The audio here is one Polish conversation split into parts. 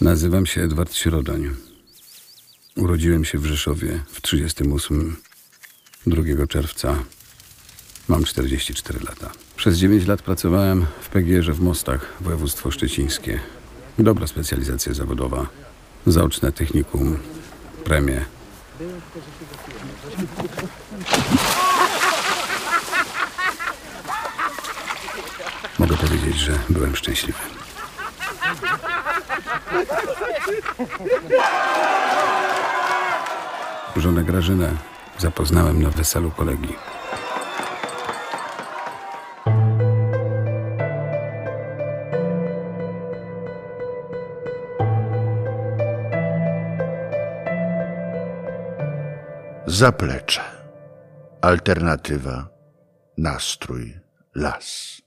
Nazywam się Edward Środoń. Urodziłem się w Rzeszowie w 38 2 czerwca. Mam 44 lata. Przez 9 lat pracowałem w PGR w Mostach, województwo szczecińskie. Dobra specjalizacja zawodowa. Zaoczne technikum, premie. Mogę powiedzieć, że byłem szczęśliwy. Żonę Grażynę zapoznałem na weselu kolegi. Zaplecze. Alternatywa. Nastrój. Las.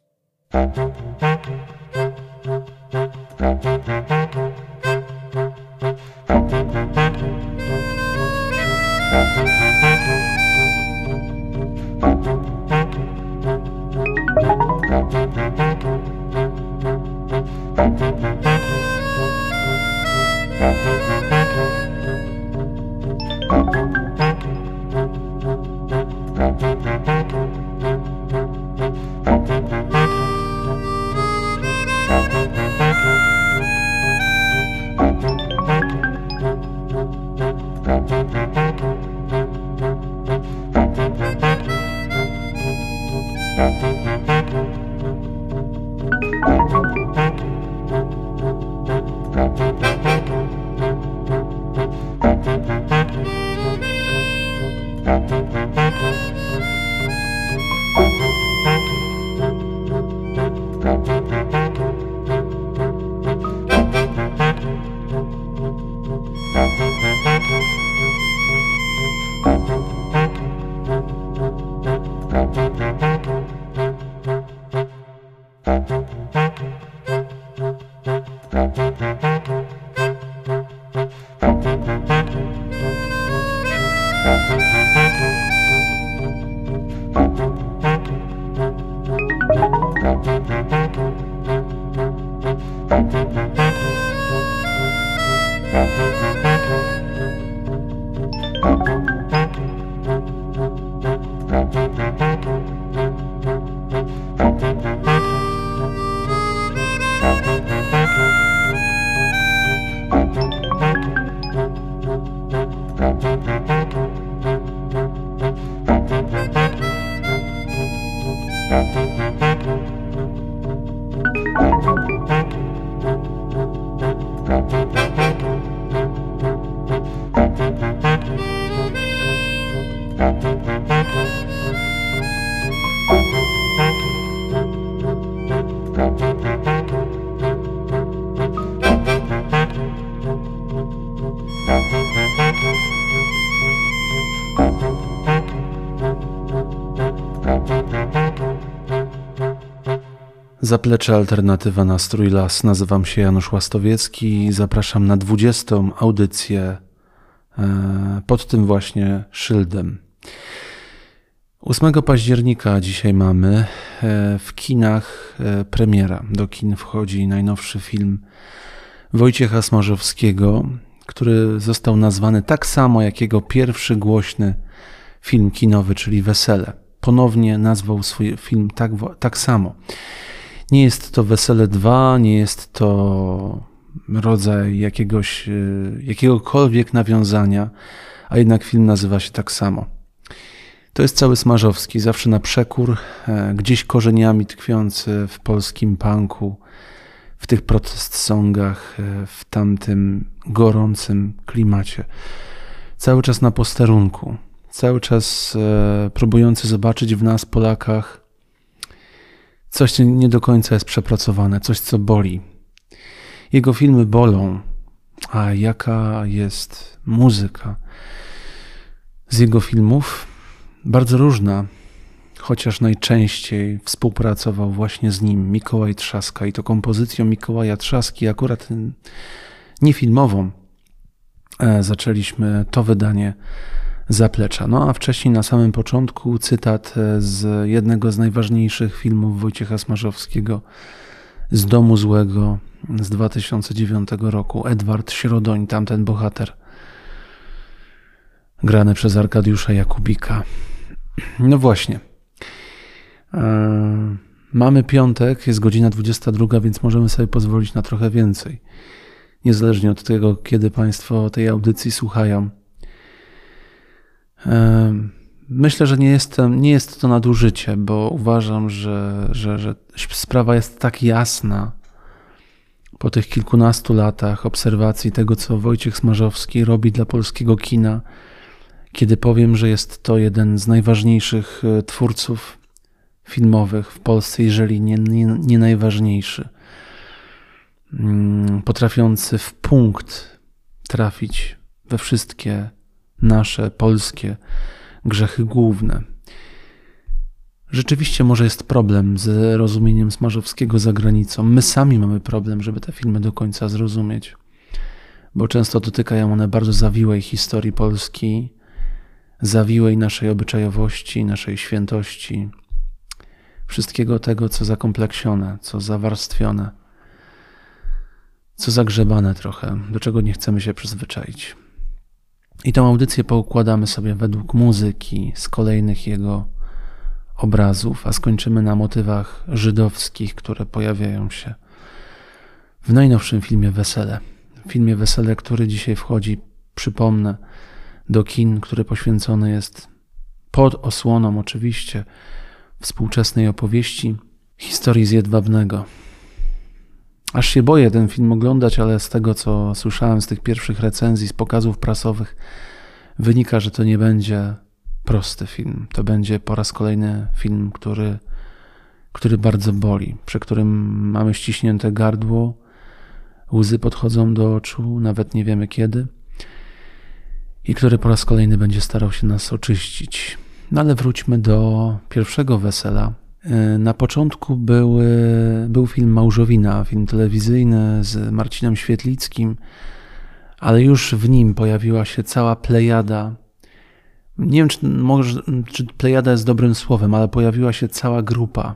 Zaplecze Alternatywa na Strój Las. Nazywam się Janusz Łastowiecki i zapraszam na 20. audycję e, pod tym właśnie szyldem. 8 października dzisiaj mamy e, w kinach e, premiera. Do kin wchodzi najnowszy film Wojciecha Smarzowskiego, który został nazwany tak samo jak jego pierwszy głośny film kinowy, czyli Wesele. Ponownie nazwał swój film tak, tak samo. Nie jest to Wesele 2, nie jest to rodzaj jakiegoś, e, jakiegokolwiek nawiązania, a jednak film nazywa się tak samo. To jest cały Smarzowski, zawsze na przekór, e, gdzieś korzeniami tkwiący w polskim punku, w tych protest songach, e, w tamtym gorącym klimacie. Cały czas na posterunku, cały czas próbujący zobaczyć w nas, Polakach, Coś, co nie do końca jest przepracowane, coś, co boli. Jego filmy bolą, a jaka jest muzyka z jego filmów? Bardzo różna, chociaż najczęściej współpracował właśnie z nim Mikołaj Trzaska i to kompozycją Mikołaja Trzaski, akurat niefilmową, e, zaczęliśmy to wydanie zaplecza. No a wcześniej na samym początku cytat e, z jednego z najważniejszych filmów Wojciecha Smarzowskiego z Domu Złego z 2009 roku. Edward Środoń, tamten bohater. Grany przez Arkadiusza Jakubika. No właśnie. E, mamy piątek, jest godzina 22, więc możemy sobie pozwolić na trochę więcej. Niezależnie od tego, kiedy Państwo tej audycji słuchają. Myślę, że nie, jestem, nie jest to nadużycie, bo uważam, że, że, że sprawa jest tak jasna po tych kilkunastu latach obserwacji tego, co Wojciech Smarzowski robi dla polskiego kina, kiedy powiem, że jest to jeden z najważniejszych e, twórców filmowych w Polsce, jeżeli nie, nie, nie najważniejszy. Mm, potrafiący w punkt trafić we wszystkie nasze polskie grzechy główne. Rzeczywiście może jest problem z rozumieniem Smarzowskiego za granicą. My sami mamy problem, żeby te filmy do końca zrozumieć, bo często dotykają one bardzo zawiłej historii Polski, zawiłej naszej obyczajowości, naszej świętości, wszystkiego tego, co zakompleksione, co zawarstwione, co zagrzebane trochę, do czego nie chcemy się przyzwyczaić. I tą audycję poukładamy sobie według muzyki z kolejnych jego obrazów, a skończymy na motywach żydowskich, które pojawiają się w najnowszym filmie Wesele. Filmie Wesele, który dzisiaj wchodzi, przypomnę, do kin, który poświęcony jest pod osłoną oczywiście współczesnej opowieści historii z Jedwabnego. Aż się boję ten film oglądać, ale z tego co słyszałem z tych pierwszych recenzji, z pokazów prasowych, wynika, że to nie będzie prosty film. To będzie po raz kolejny film, który, który bardzo boli, przy którym mamy ściśnięte gardło, łzy podchodzą do oczu, nawet nie wiemy kiedy, i który po raz kolejny będzie starał się nas oczyścić. No ale wróćmy do pierwszego wesela. E, na początku był, film Małżowina, film telewizyjny z Marcinem Świetlickim, ale już w nim pojawiła się cała plejada nie wiem, czy, może, czy plejada jest dobrym słowem, ale pojawiła się cała grupa,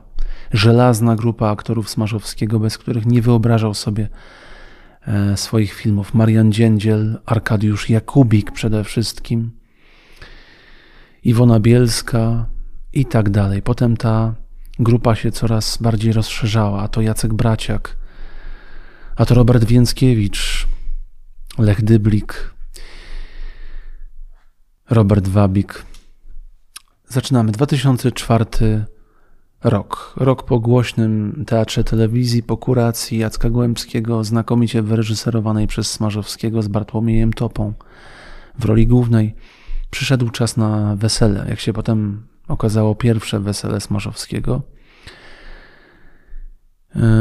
żelazna grupa aktorów Smarzowskiego, bez których nie wyobrażał sobie e, swoich filmów. Marian Dziędziel, Arkadiusz Jakubik przede wszystkim, Iwona Bielska i tak dalej. Potem ta grupa się coraz bardziej rozszerzała, a to Jacek Braciak, a to Robert Więckiewicz, Lech Dyblik, Robert Wabik. Zaczynamy 2004 rok. Rok po głośnym teatrze telewizji, po kuracji Jacka Głębskiego, znakomicie wyreżyserowanej przez Smarzowskiego z Bartłomiejem Topą w roli głównej. Przyszedł czas na wesele, jak się potem okazało pierwsze wesele Smarzowskiego.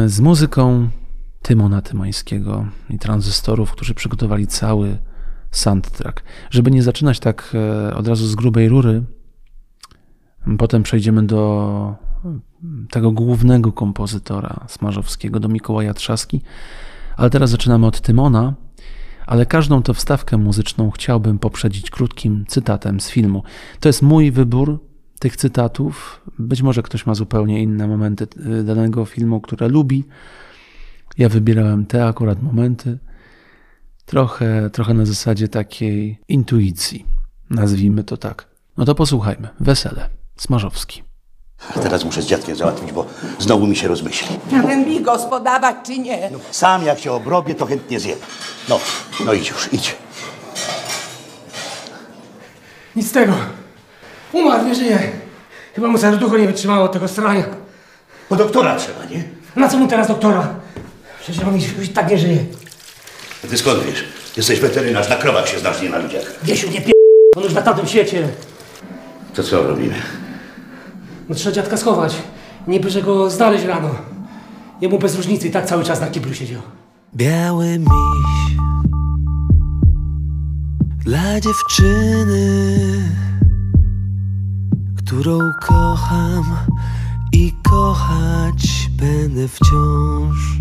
Z muzyką Tymona Tymańskiego i tranzystorów, którzy przygotowali cały soundtrack. Żeby nie zaczynać tak e, od razu z grubej rury, potem przejdziemy do tego głównego kompozytora Smarzowskiego, do Mikołaja Trzaski, ale teraz zaczynamy od Tymona, ale każdą tę wstawkę muzyczną chciałbym poprzedzić krótkim cytatem z filmu. To jest mój wybór tych cytatów. Być może ktoś ma zupełnie inne momenty e, danego filmu, które lubi. Ja wybierałem te akurat momenty. Trochę, trochę na zasadzie takiej intuicji, nazwijmy to tak. No to posłuchajmy. Wesele. Smarzowski. Teraz muszę z dziadkiem załatwić, bo znowu mi się rozmyśli. A ten bigos podawać czy nie? No, sam jak się obrobię, to chętnie zjem. No, no idź już, idź. Nic z tego. Umarł, nie żyje. Chyba mu serducho nie wytrzymało tego strania. Po doktora trzeba, nie? Na co mu teraz doktora? Przecież on już tak nie żyje. A ty skąd wiesz? Jesteś weterynarz, na krowach się znasz, nie na ludziach. Wiesiu, nie p... On już na tamtym świecie. To co robimy? No trzeba dziadka schować. Niby, że go znaleźć rano. Jemu bez różnicy i tak cały czas na kiblu siedział. Biały miś dla dziewczyny, którą kocham i kochać będę wciąż.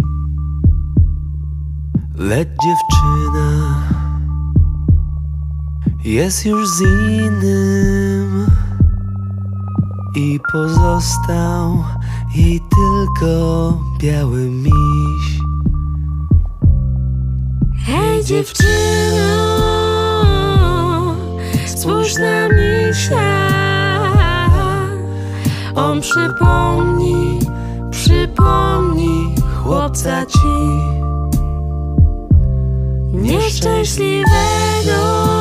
Lecz dziewczyna jest już z innym i pozostał jej tylko biały miś. Hej dziewczyno, spójrz na. On przypomni, przypomni chłopca ci. Nieszczęśliwego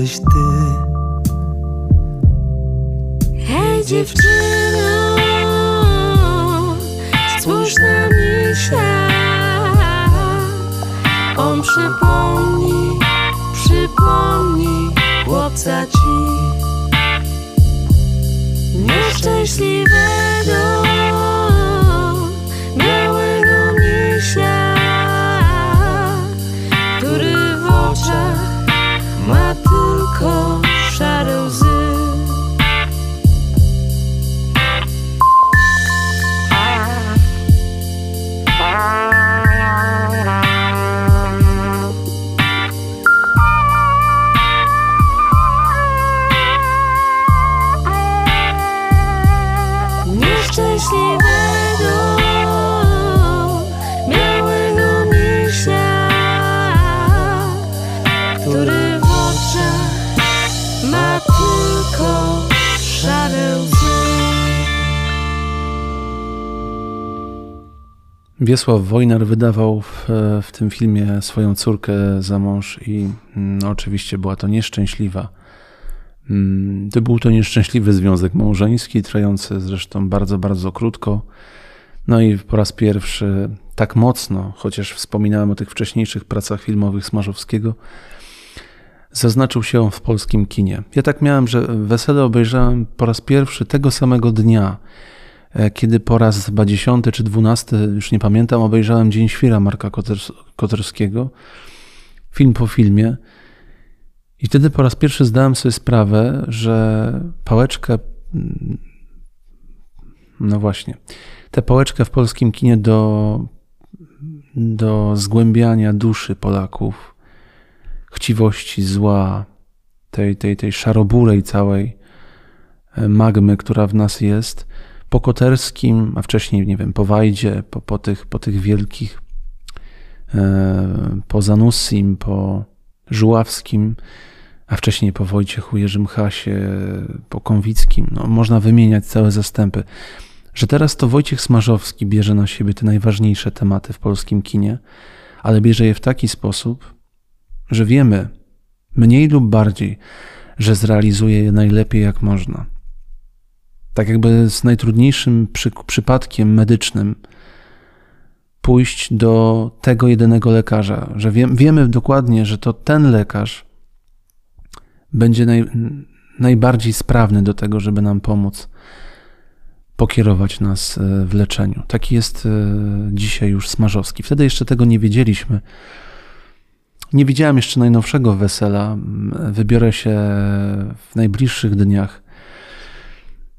jesteś Wiesław Wojnar wydawał w, w tym filmie swoją córkę za mąż i mm, oczywiście była to nieszczęśliwa. mm, To był to nieszczęśliwy związek małżeński, trwający zresztą bardzo, bardzo krótko. No i po raz pierwszy tak mocno, chociaż wspominałem o tych wcześniejszych pracach filmowych Smarzowskiego, zaznaczył się w polskim kinie. Ja tak miałem, że Wesele obejrzałem po raz pierwszy tego samego dnia, kiedy po raz chyba dziesiąty czy dwunasty, już nie pamiętam, obejrzałem Dzień Świra Marka Koters- Koterskiego, film po filmie. I wtedy po raz pierwszy zdałem sobie sprawę, że pałeczkę, mm, no właśnie, tę pałeczkę w polskim kinie do, do zgłębiania duszy Polaków, chciwości, zła, tej, tej, tej szaroburej całej e, magmy, która w nas jest, po Koterskim, a wcześniej, nie wiem, po Wajdzie, po, po, tych, po tych wielkich, e, po Zanussim, po Żuławskim, a wcześniej po Wojciechu Jerzym Hasie, po Konwickim. No, można wymieniać całe zastępy. Że teraz to Wojciech Smarzowski bierze na siebie te najważniejsze tematy w polskim kinie, ale bierze je w taki sposób, że wiemy, mniej lub bardziej, że zrealizuje je najlepiej jak można. Tak jakby z najtrudniejszym przy, przypadkiem medycznym pójść do tego jedynego lekarza, że wie, wiemy dokładnie, że to ten lekarz będzie naj, najbardziej sprawny do tego, żeby nam pomóc pokierować nas e, w leczeniu. Taki jest e, dzisiaj już Smarzowski. Wtedy jeszcze tego nie wiedzieliśmy. Nie widziałem jeszcze najnowszego wesela. Wybiorę się w najbliższych dniach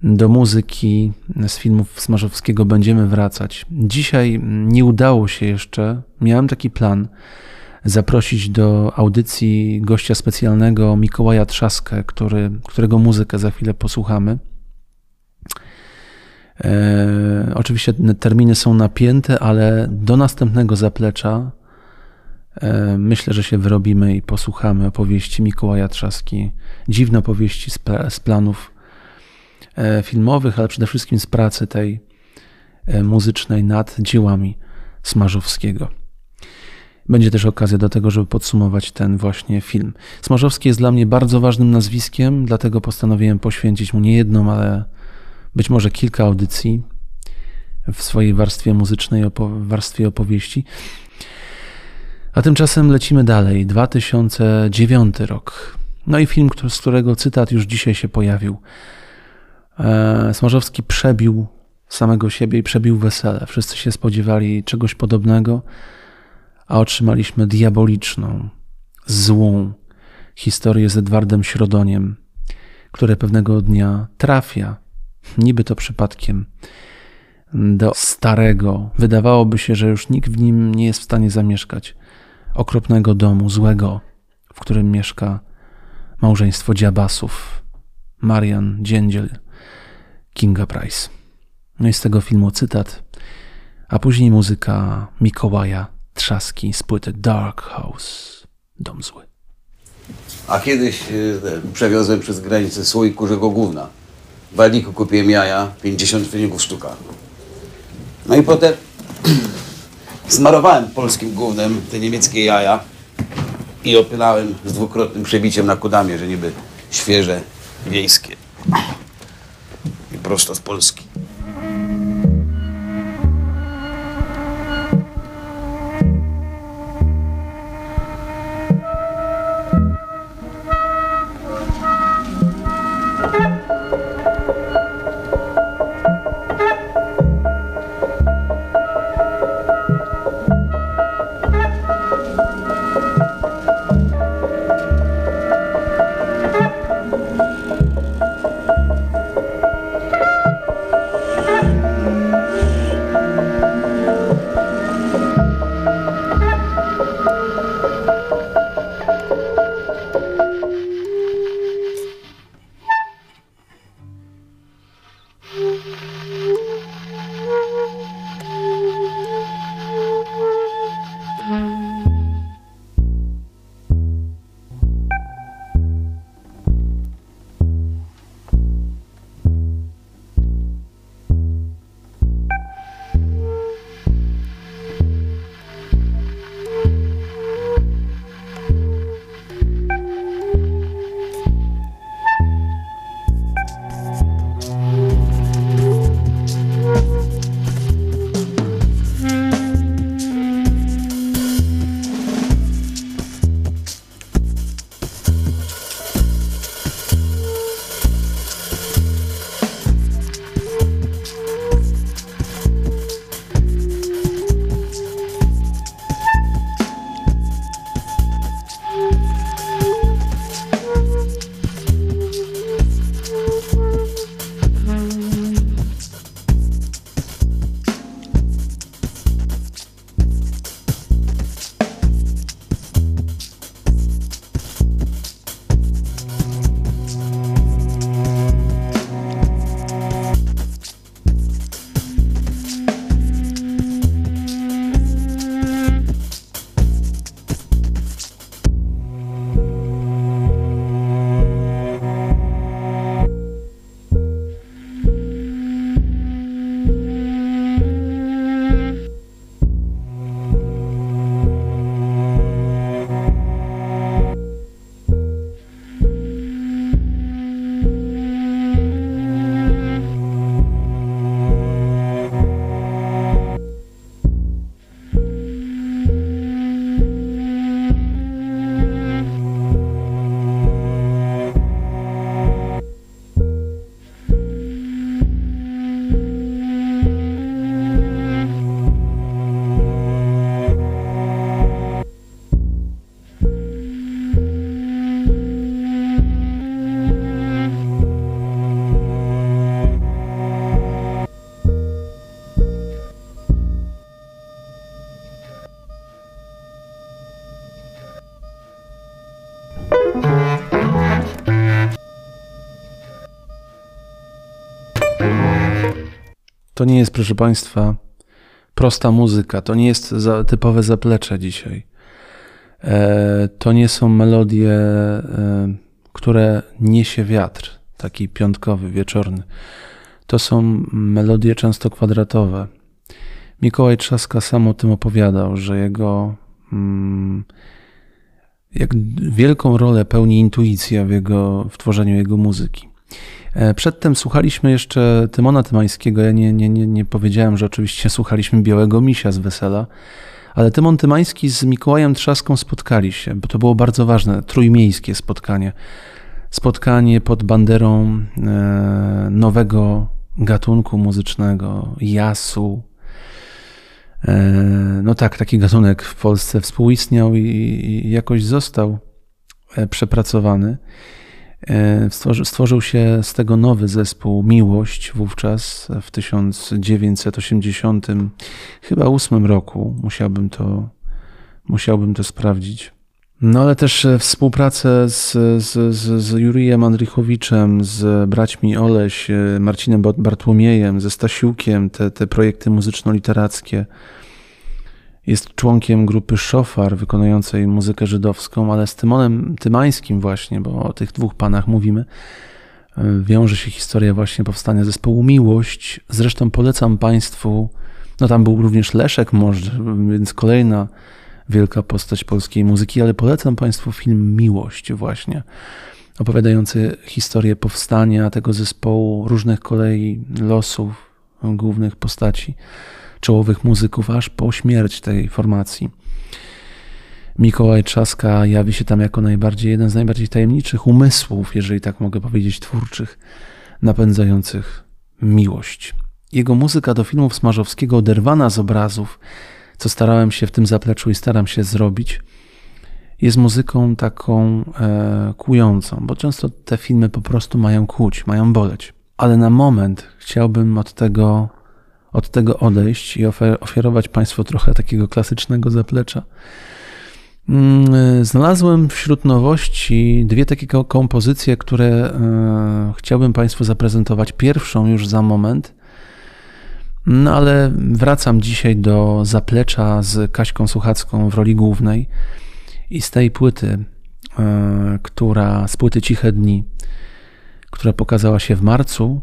do muzyki z filmów Smarzowskiego. Będziemy wracać. Dzisiaj nie udało się jeszcze. Miałem taki plan zaprosić do audycji gościa specjalnego Mikołaja Trzaskę, który, którego muzykę za chwilę posłuchamy. E, oczywiście terminy są napięte, ale do następnego zaplecza E, Myślę, że się wyrobimy i posłuchamy opowieści Mikołaja Trzaski, dziwne opowieści z, z planów filmowych, ale przede wszystkim z pracy tej e, muzycznej nad dziełami Smarzowskiego. Będzie też okazja do tego, żeby podsumować ten właśnie film. Smarzowski jest dla mnie bardzo ważnym nazwiskiem, dlatego postanowiłem poświęcić mu nie jedną, ale być może kilka audycji w swojej warstwie muzycznej, opo- warstwie opowieści. A tymczasem lecimy dalej. 2009 rok. No i film, z którego cytat już dzisiaj się pojawił. E, Smarzowski przebił samego siebie i przebił wesele. Wszyscy się spodziewali czegoś podobnego, a otrzymaliśmy diaboliczną, złą historię z Edwardem Środoniem, które pewnego dnia trafia, niby to przypadkiem, do starego, wydawałoby się, że już nikt w nim nie jest w stanie zamieszkać, okropnego domu, złego, w którym mieszka małżeństwo dziabasów, Marian Dziędziel, Kinga Price. No i z tego filmu cytat, a później muzyka Mikołaja Trzaski z płyty Dark House, Dom Zły. A kiedyś y, przewiozłem przez granicę słoik kurzego gówna. W Walniku kupiłem jaja, 50 fryników sztuka. No i potem smarowałem polskim gównem te niemieckie jaja i opylałem z dwukrotnym przebiciem na kudamie, że niby świeże, wiejskie. Prosto z Polski. To nie jest, proszę Państwa, prosta muzyka. To nie jest za, typowe zaplecze dzisiaj. E, To nie są melodie, e, które niesie wiatr, taki piątkowy, wieczorny. To są melodie często kwadratowe. Mikołaj Trzaska sam o tym opowiadał, że jego mm, jak wielką rolę pełni intuicja w, jego, w tworzeniu jego muzyki. E, Przedtem słuchaliśmy jeszcze Tymona Tymańskiego. Ja nie, nie, nie, nie powiedziałem, że oczywiście słuchaliśmy Białego Misia z Wesela, ale Tymon Tymański z Mikołajem Trzaską spotkali się, bo to było bardzo ważne, trójmiejskie spotkanie. Spotkanie pod banderą e, nowego gatunku muzycznego, jasu. E, no tak, taki gatunek w Polsce współistniał i, jakoś został przepracowany. E, Stworzy, stworzył się z tego nowy zespół Miłość wówczas w 1980 chyba ósmym roku. Musiałbym to, musiałbym to sprawdzić. No ale też e, współpracę z, z, z, z Jurijem Andrychowiczem, z braćmi Oleś, e, Marcinem Bart- Bartłomiejem, ze Stasiukiem, te, te projekty muzyczno-literackie. Jest członkiem grupy Szofar, wykonującej muzykę żydowską, ale z Tymonem Tymańskim właśnie, bo o tych dwóch panach mówimy, e, wiąże się historia właśnie powstania zespołu Miłość. Zresztą polecam Państwu, no tam był również Leszek Możdż, więc kolejna wielka postać polskiej muzyki, ale polecam Państwu film Miłość właśnie, opowiadający historię powstania tego zespołu, różnych kolei losów głównych postaci, czołowych muzyków, aż po śmierć tej formacji. Mikołaj Trzaska jawi się tam jako najbardziej, jeden z najbardziej tajemniczych umysłów, jeżeli tak mogę powiedzieć, twórczych, napędzających miłość. Jego muzyka do filmów Smarzowskiego oderwana z obrazów, co starałem się w tym zapleczu i staram się zrobić, jest muzyką taką e, kłującą, bo często te filmy po prostu mają kłuć, mają boleć. Ale na moment chciałbym od tego, od tego odejść i ofer- ofiarować Państwu trochę takiego klasycznego zaplecza. Mm, Znalazłem wśród nowości dwie takie ko- kompozycje, które e, chciałbym Państwu zaprezentować. Pierwszą już za moment. No ale wracam dzisiaj do zaplecza z Kaśką Suchacką w roli głównej i z tej płyty, e, która, z płyty Ciche Dni, która pokazała się w marcu,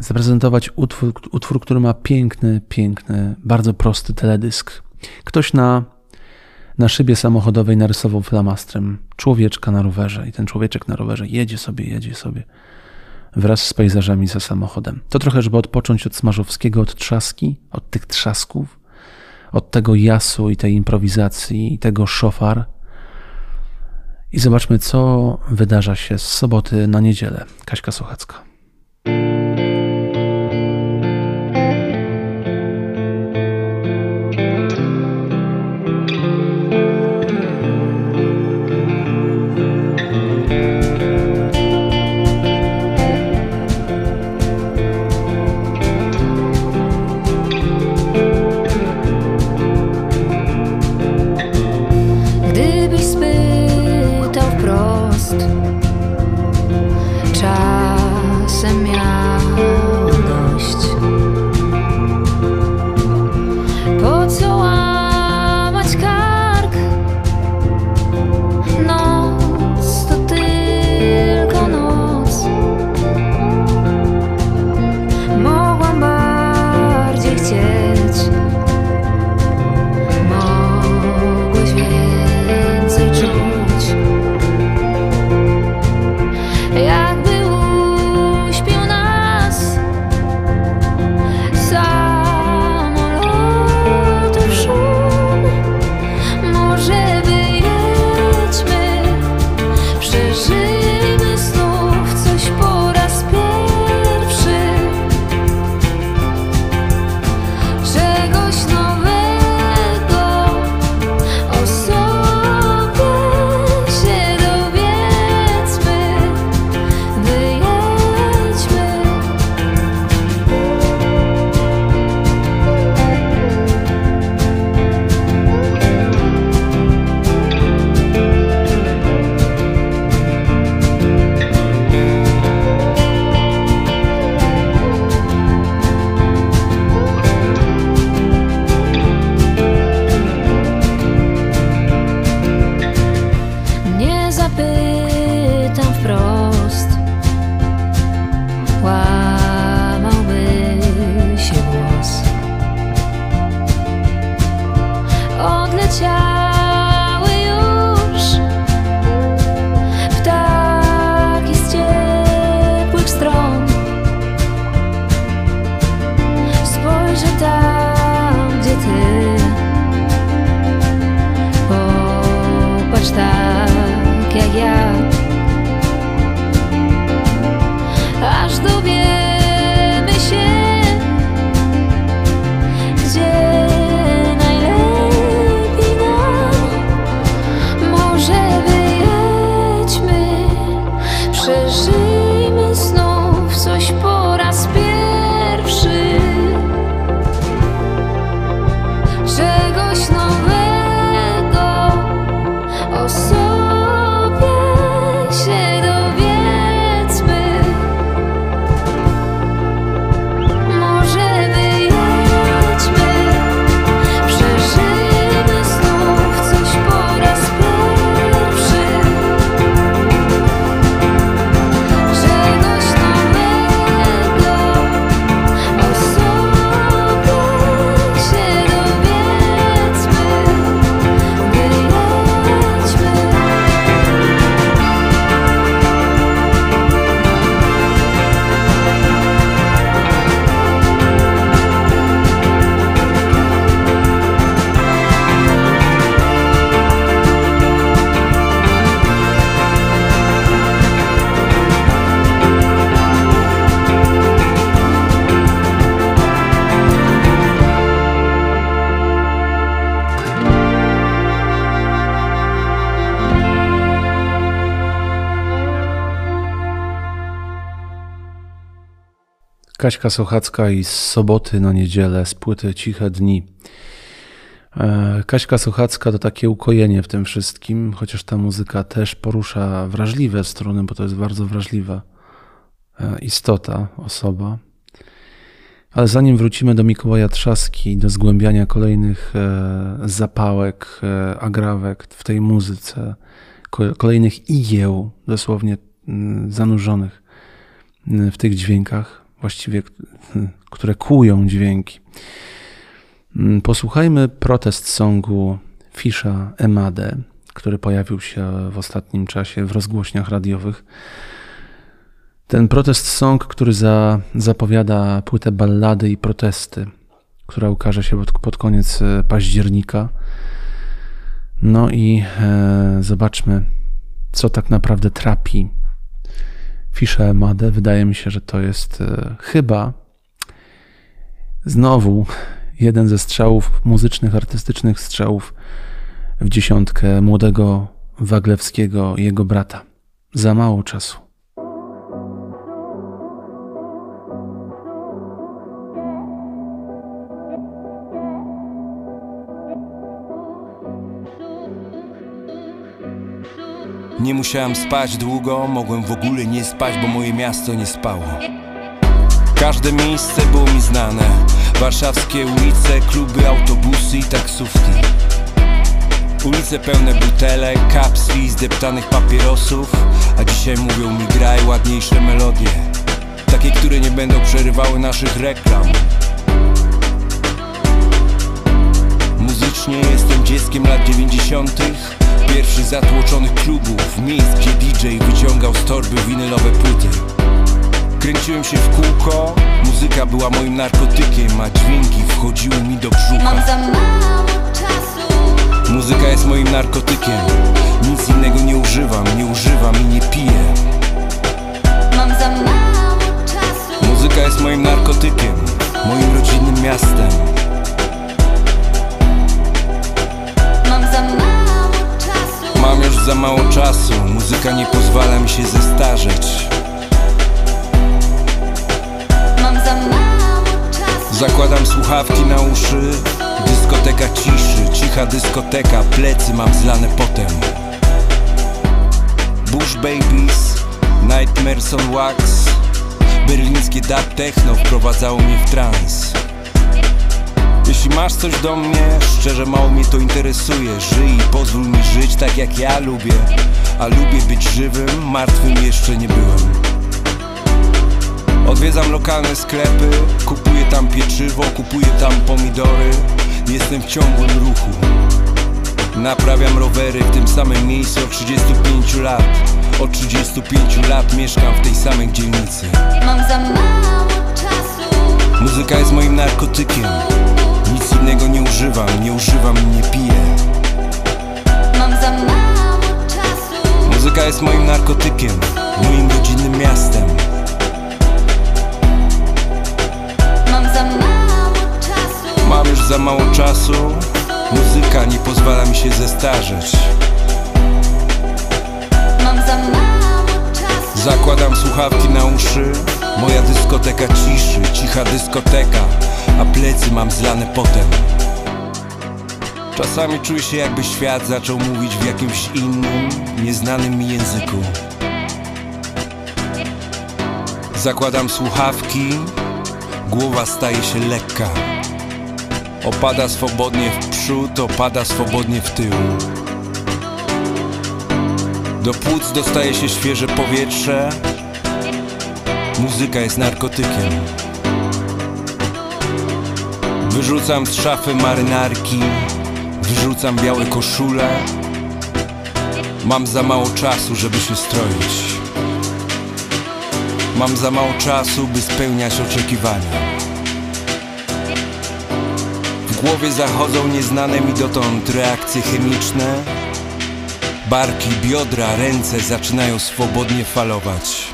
zaprezentować utwór, utwór, który ma piękny, piękny, bardzo prosty teledysk. Ktoś na, na szybie samochodowej narysował flamastrem człowieczka na rowerze i ten człowieczek na rowerze jedzie sobie, jedzie sobie wraz z pejzażami za samochodem. To trochę, żeby odpocząć od Smarzowskiego, od trzaski, od tych trzasków, od tego jasu i tej improwizacji, i tego szofar. I zobaczmy, co wydarza się z soboty na niedzielę. Kaśka Sochacka. Kaśka Sochacka i z soboty na niedzielę z płyty Ciche Dni. E, Kaśka Sochacka to takie ukojenie w tym wszystkim, chociaż ta muzyka też porusza wrażliwe struny, bo to jest bardzo wrażliwa e, istota, osoba. Ale zanim wrócimy do Mikołaja Trzaski, do zgłębiania kolejnych e, zapałek, agrawek w tej muzyce, ko- kolejnych igieł, dosłownie mm, zanurzonych mm, w tych dźwiękach, właściwie k- które kłują dźwięki. Mm, Posłuchajmy protest songu Fisza Emade, który pojawił się w ostatnim czasie w rozgłośniach radiowych. Ten protest song, który za, zapowiada płytę ballady i protesty, która ukaże się pod, pod koniec e, października. No i e, zobaczmy, co tak naprawdę trapi Fisza Emadę. Wydaje mi się, że to jest e, chyba znowu jeden ze strzałów muzycznych, artystycznych strzałów w dziesiątkę młodego Waglewskiego jego brata. Za mało czasu. Nie musiałem spać długo, mogłem w ogóle nie spać, bo moje miasto nie spało. Każde miejsce było mi znane. Warszawskie ulice, kluby, autobusy i taksówki. Ulice pełne butelek, kapsli, zdeptanych papierosów. A dzisiaj mówią mi graj ładniejsze melodie. Takie, które nie będą przerywały naszych reklam. Muzycznie jestem dzieckiem lat 90 Pierwszych zatłoczonych klubów, miejsc, gdzie DJ wyciągał z torby winylowe płyty Kręciłem się w kółko, muzyka była moim narkotykiem, a dźwięki wchodziły mi do brzucha. Mam za mało czasu. Muzyka jest moim narkotykiem, nic innego nie używam, nie używam i nie piję. Mam za mało czasu. Muzyka jest moim narkotykiem, moim rodzinnym miastem. Mam za mało. Mam już za mało czasu, muzyka nie pozwala mi się zestarzeć. Mam za mało czasu. Zakładam słuchawki na uszy Dyskoteka ciszy, cicha dyskoteka Plecy mam zlane potem Bush Babies, Nightmares on Wax Berlińskie dub techno wprowadzało mnie w trans Jeśli masz coś do mnie, szczerze mało mnie to interesuje. Żyj i pozwól mi żyć tak jak ja lubię. A lubię być żywym, martwym jeszcze nie byłem. Odwiedzam lokalne sklepy, kupuję tam pieczywo, kupuję tam pomidory. Jestem w ciągłym ruchu. Naprawiam rowery w tym samym miejscu od 35 lat. Od 35 lat mieszkam w tej samej dzielnicy. Mam za mało czasu. Muzyka jest moim narkotykiem Nic innego nie używam, nie używam i nie piję. Mam za mało czasu. Muzyka jest moim narkotykiem, moim rodzinnym miastem. Mam za mało czasu. Mam już za mało czasu. Muzyka nie pozwala mi się zestarzeć. Mam za mało czasu. Zakładam słuchawki na uszy. Moja dyskoteka ciszy, cicha dyskoteka A plecy mam zlane potem. Czasami czuję się jakby świat zaczął mówić w jakimś innym, nieznanym mi języku. Zakładam słuchawki, głowa staje się lekka. Opada swobodnie w przód, opada swobodnie w tył. Do płuc dostaje się świeże powietrze. Muzyka jest narkotykiem Wyrzucam z szafy marynarki Wyrzucam białe koszule. Mam za mało czasu, żeby się stroić. Mam za mało czasu, by spełniać oczekiwania. W głowie zachodzą nieznane mi dotąd reakcje chemiczne. Barki, biodra, ręce zaczynają swobodnie falować.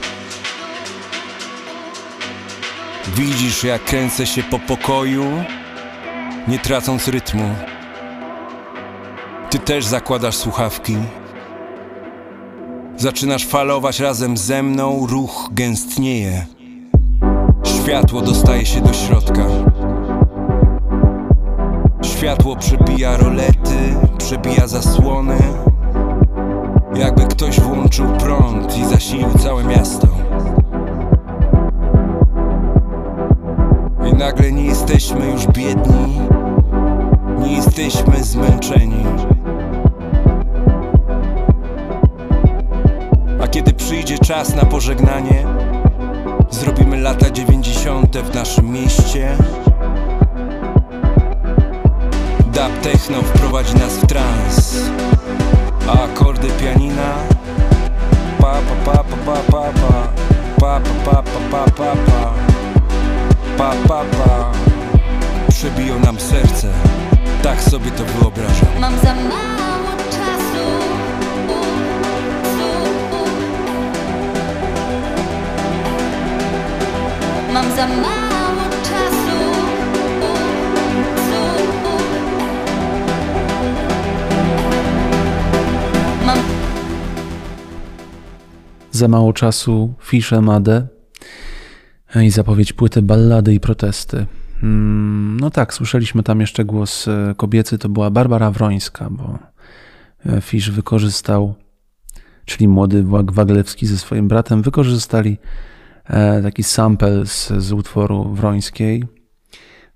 Widzisz, jak kręcę się po pokoju, nie tracąc rytmu. Ty też zakładasz słuchawki. Zaczynasz falować razem ze mną, ruch gęstnieje. Światło dostaje się do środka. Światło przebija rolety, przebija zasłony. Jakby ktoś włączył prąd i zasilił całe miasto. nagle nie jesteśmy już biedni Nie jesteśmy zmęczeni A kiedy przyjdzie czas na pożegnanie Zrobimy lata dziewięćdziesiąte w naszym mieście Dub techno wprowadzi nas w trans A akordy pianina Pa pa pa pa pa pa pa Pa pa pa pa pa pa, pa pa pa Przebiją nam serce. Tak sobie to wyobrażam. Mam za mało czasu. Mam za mało czasu. Mam Za mało czasu Fisze Made i zapowiedź płyty Ballady i Protesty. Mm, No tak, słyszeliśmy tam jeszcze głos e, kobiecy, to była Barbara Wrońska, bo e, Fisz wykorzystał, czyli młody Wag Waglewski ze swoim bratem, wykorzystali e, taki sample z, z utworu Wrońskiej.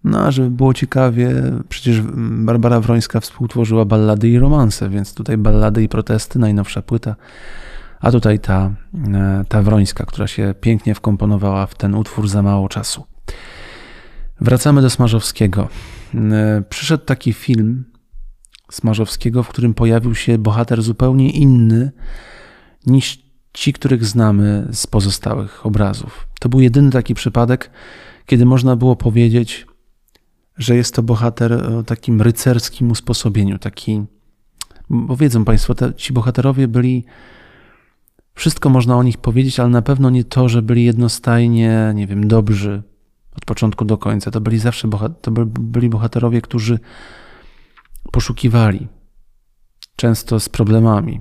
No a żeby było ciekawie, przecież Barbara Wrońska współtworzyła ballady i romanse, więc tutaj ballady i protesty, najnowsza płyta, a tutaj ta, e, ta Wrońska, która się pięknie wkomponowała w ten utwór za mało czasu. Wracamy do Smarzowskiego. E, Przyszedł taki film Smarzowskiego, w którym pojawił się bohater zupełnie inny niż ci, których znamy z pozostałych obrazów. To był jedyny taki przypadek, kiedy można było powiedzieć, że jest to bohater o takim rycerskim usposobieniu, taki, bo wiedzą Państwo, te, ci bohaterowie byli, wszystko można o nich powiedzieć, ale na pewno nie to, że byli jednostajnie, nie wiem, dobrzy od początku do końca. To byli zawsze to by- byli bohaterowie, którzy poszukiwali, często z problemami,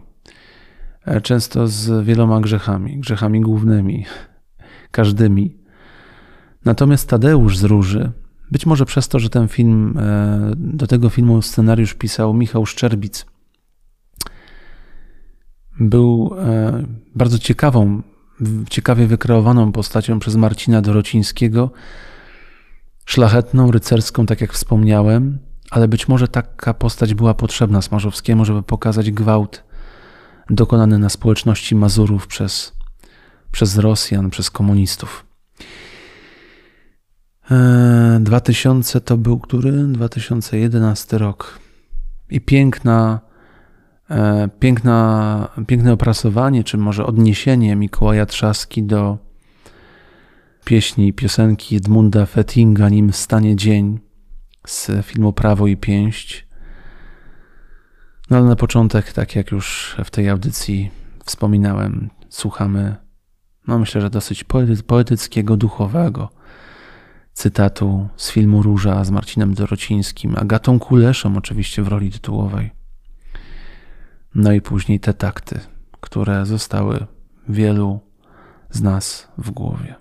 e, często z wieloma grzechami, grzechami głównymi, każdymi. Natomiast Tadeusz z Róży, być może przez to, że ten film, e, do tego filmu scenariusz pisał Michał Szczerbic, był e, bardzo ciekawą, ciekawie wykreowaną postacią przez Marcina Dorocińskiego, szlachetną, rycerską, tak jak wspomniałem, ale być może taka postać była potrzebna Smarzowskiemu, żeby pokazać gwałt dokonany na społeczności Mazurów przez, przez Rosjan, przez komunistów. E, 2000 to był który? 2011 rok. I piękna, e, piękna, piękne opracowanie, czy może odniesienie Mikołaja Trzaski do pieśni, piosenki Edmunda Fettinga, nim stanie dzień z filmu Prawo i Pięść. No ale na początek, tak jak już w tej audycji wspominałem, słuchamy, no myślę, że dosyć poety- poetyckiego, duchowego cytatu z filmu Róża z Marcinem Dorocińskim, Agatą Kuleszą oczywiście w roli tytułowej. No i później te takty, które zostały wielu z nas w głowie.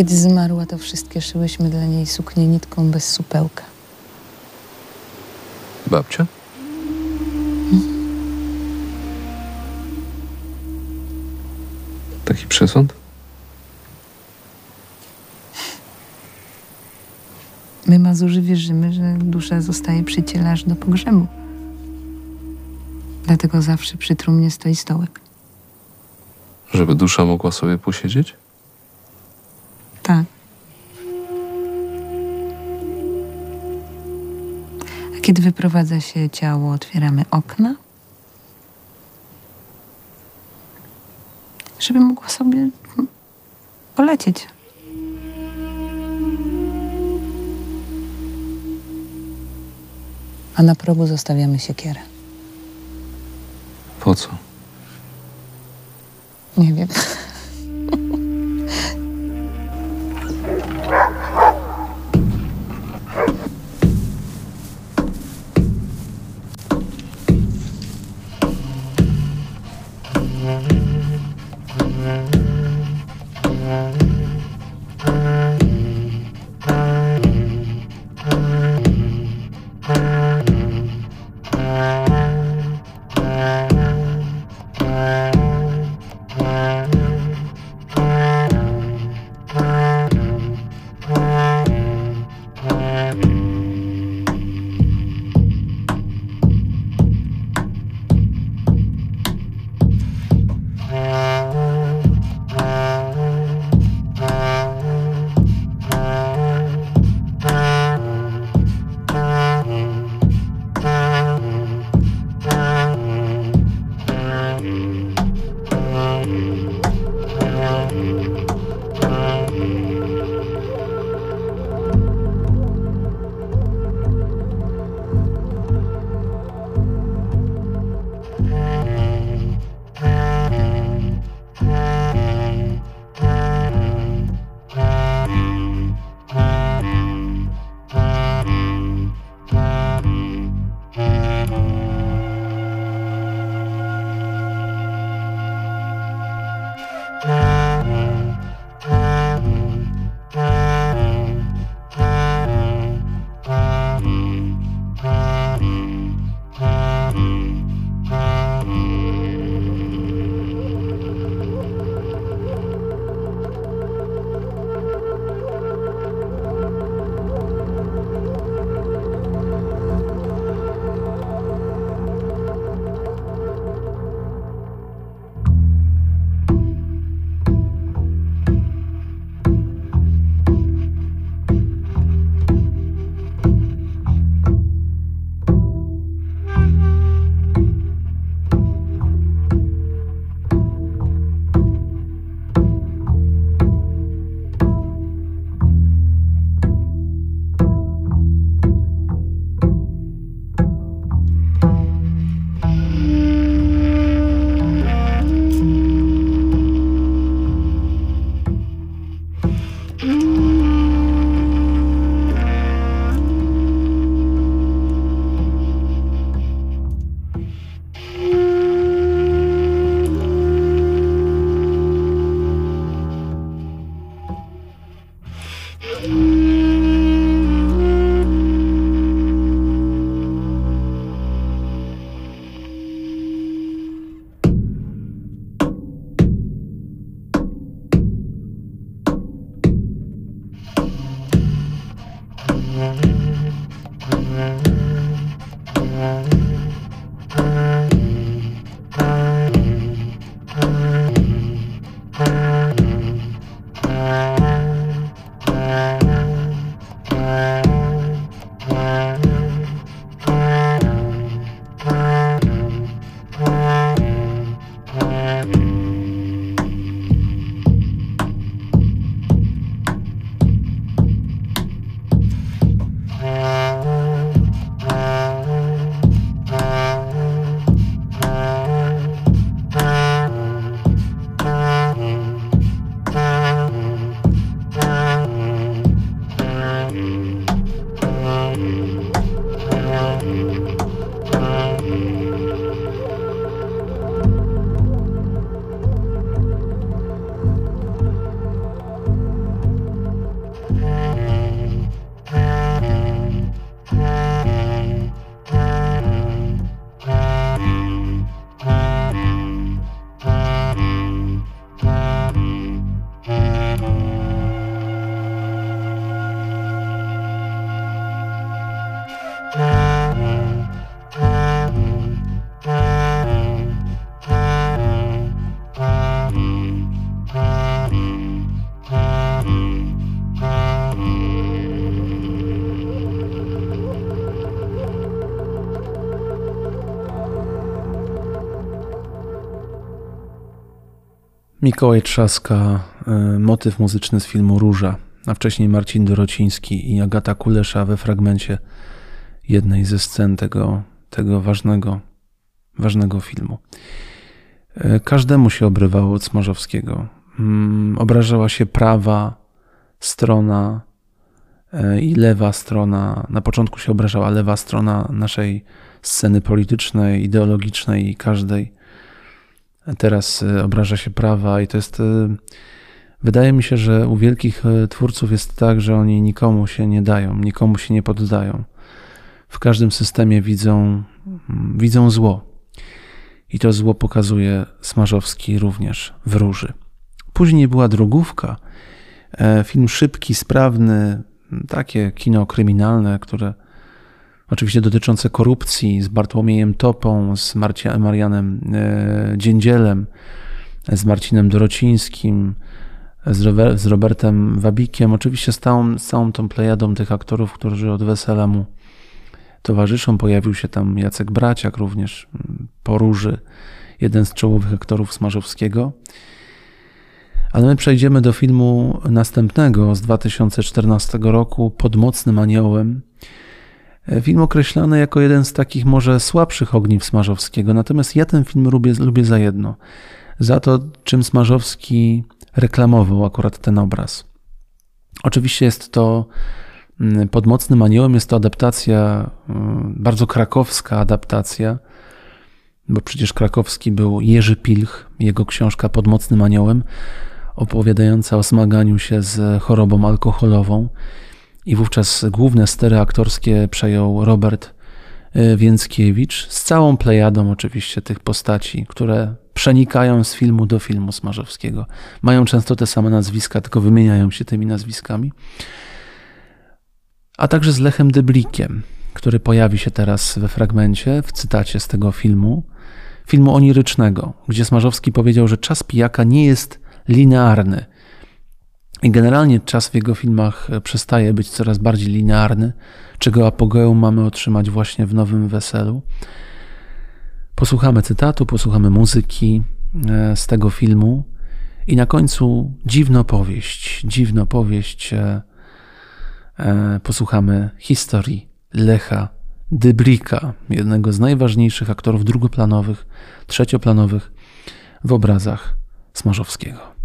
Kiedy zmarła, to wszystkie szyłyśmy dla niej suknię nitką bez supełka. Babcia? Taki przesąd? My, Mazurzy, wierzymy, że dusza zostaje przy ciele aż do pogrzebu. Dlatego zawsze przy trumnie stoi stołek. Żeby dusza mogła sobie posiedzieć? Tak. A kiedy wyprowadza się ciało, otwieramy okna, żeby mogła sobie polecieć. A na progu zostawiamy siekierę. Po co? Nie wiem. Mikołaj Trzaska, y, motyw muzyczny z filmu Róża, a wcześniej Marcin Dorociński i Agata Kulesza we fragmencie jednej ze scen tego, tego ważnego, ważnego filmu. Y, Każdemu się obrywało od Smarzowskiego. Mm, Obrażała się prawa strona y, i lewa strona. Na początku się obrażała lewa strona naszej sceny politycznej, ideologicznej i każdej teraz y, obraża się prawa i to jest. y, Wydaje mi się, że u wielkich y, twórców jest tak, że oni nikomu się nie dają, nikomu się nie poddają. W każdym systemie widzą, mm, widzą zło. I to zło pokazuje Smarzowski również w Róży. Później była drogówka. e, Film szybki, sprawny, takie kino kryminalne, które oczywiście dotyczące korupcji z Bartłomiejem Topą, z Marcia, Marianem e, Dziędzielem, z Marcinem Dorocińskim, z, Rober, z Robertem Wabikiem, oczywiście z całą, z całą tą plejadą tych aktorów, którzy od wesela mu towarzyszą. Pojawił się tam Jacek Braciak również, m, po róży, jeden z czołowych aktorów Smarzowskiego. Ale my przejdziemy do filmu następnego z 2014 roku, Pod mocnym aniołem. Film określany jako jeden z takich może słabszych ogniw Smarzowskiego, natomiast ja ten film lubię, lubię za jedno. Za to, czym Smarzowski reklamował akurat ten obraz. Oczywiście jest to mm, pod mocnym aniołem, jest to adaptacja, mm, bardzo krakowska adaptacja, bo przecież krakowski był Jerzy Pilch, jego książka Pod mocnym aniołem, opowiadająca o zmaganiu się z chorobą alkoholową. I wówczas główne stery aktorskie przejął Robert y, Więckiewicz z całą plejadą oczywiście tych postaci, które przenikają z filmu do filmu Smarzowskiego. Mają często te same nazwiska, tylko wymieniają się tymi nazwiskami. A także z Lechem Dyblikiem, który pojawi się teraz we fragmencie, w cytacie z tego filmu, filmu onirycznego, gdzie Smarzowski powiedział, że czas pijaka nie jest linearny. I generalnie czas w jego filmach przestaje być coraz bardziej linearny, czego apogeum mamy otrzymać właśnie w Nowym Weselu. Posłuchamy cytatu, posłuchamy muzyki e, z tego filmu i na końcu dziwno powieść, dziwno powieść. e, e, Posłuchamy historii Lecha Dybrika, jednego z najważniejszych aktorów drugoplanowych, trzecioplanowych w obrazach Smarzowskiego.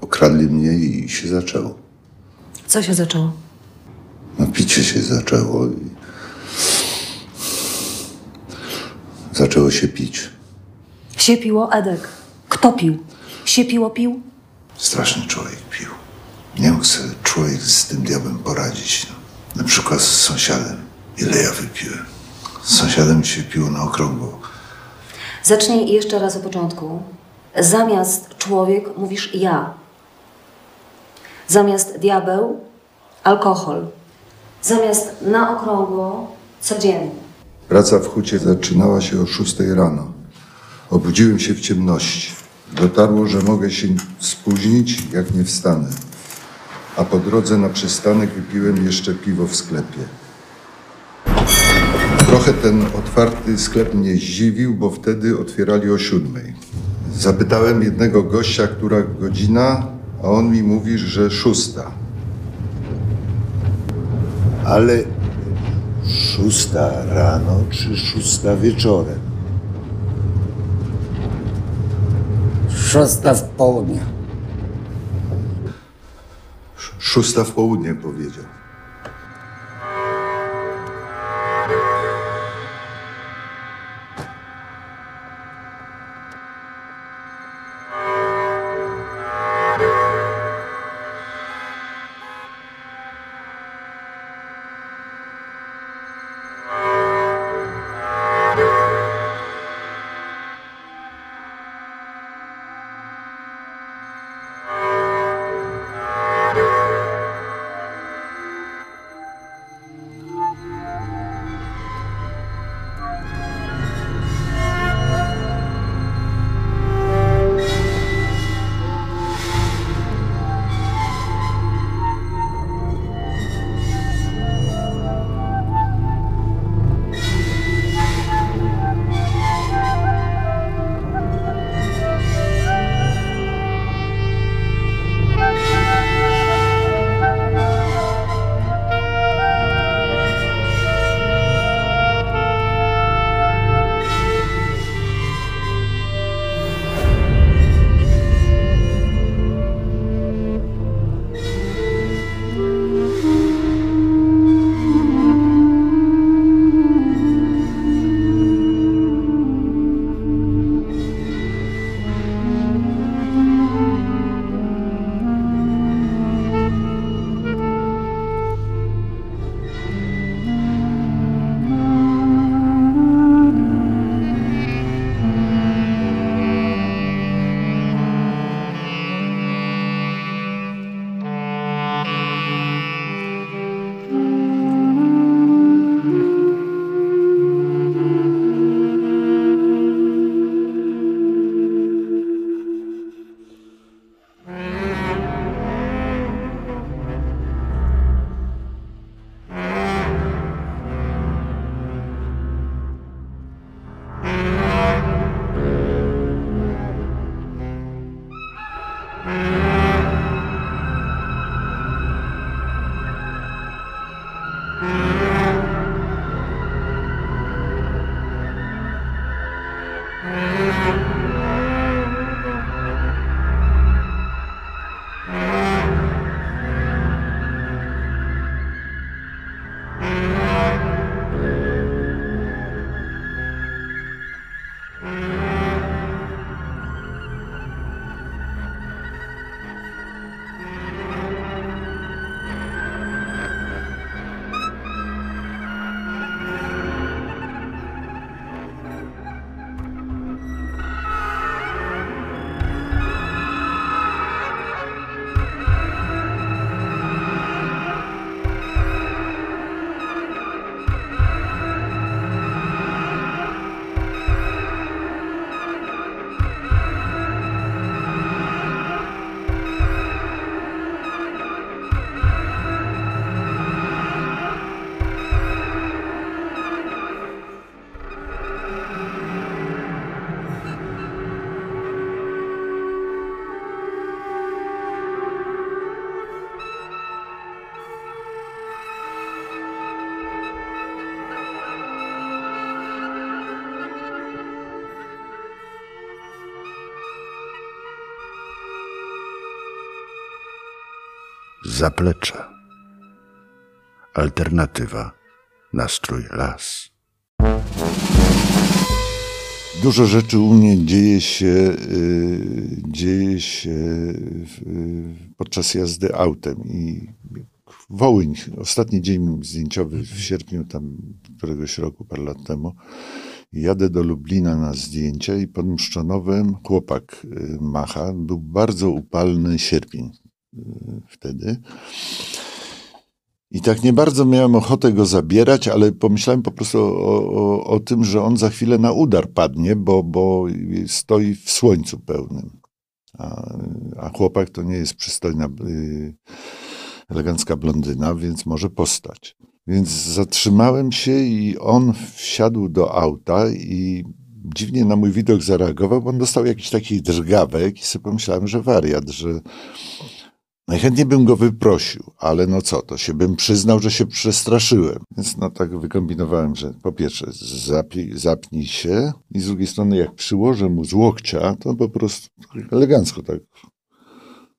Okradli mnie i się zaczęło. Co się zaczęło? No picie się zaczęło i... Zaczęło się pić. Się piło, Edek. Kto pił? Się piło, pił? Straszny człowiek pił. Nie mógł sobie człowiek z tym diabłem poradzić. No. Na przykład z sąsiadem. Ile ja wypiłem? Z sąsiadem się piło na okrągło. Zacznij jeszcze raz od początku. Zamiast człowiek mówisz ja. Zamiast diabeł alkohol. Zamiast na okrągło codziennie. Praca w hucie zaczynała się o 6 rano. Obudziłem się w ciemności. Dotarło, że mogę się spóźnić, jak nie wstanę. A po drodze na przystanek wypiłem jeszcze piwo w sklepie. Trochę ten otwarty sklep mnie zdziwił, bo wtedy otwierali o siódmej. Zapytałem jednego gościa, która godzina, a on mi mówi, że szósta. Ale szósta rano czy szósta wieczorem? Szósta w południe. Szósta w południe powiedział. Zaplecze. Alternatywa. Nastrój las. Dużo rzeczy u mnie dzieje się, y, dzieje się podczas jazdy autem i Wołyń, ostatni dzień zdjęciowy w sierpniu tam któregoś roku, parę lat temu. Jadę do Lublina na zdjęcia i pod Mszczonowem chłopak y, macha. Był bardzo upalny sierpień wtedy. I tak nie bardzo miałem ochotę go zabierać, ale pomyślałem po prostu o, o, o tym, że on za chwilę na udar padnie, bo, bo stoi w słońcu pełnym. A, a chłopak to nie jest przystojna, y, elegancka blondyna, więc może postać. Więc zatrzymałem się i on wsiadł do auta i dziwnie na mój widok zareagował, bo on dostał jakiś taki drgawek i sobie pomyślałem, że wariat, że najchętniej bym go wyprosił, ale no co, to się bym przyznał, że się przestraszyłem. Więc no tak wykombinowałem, że po pierwsze zapi, zapnij się i z drugiej strony jak przyłożę mu z łokcia, to po prostu elegancko tak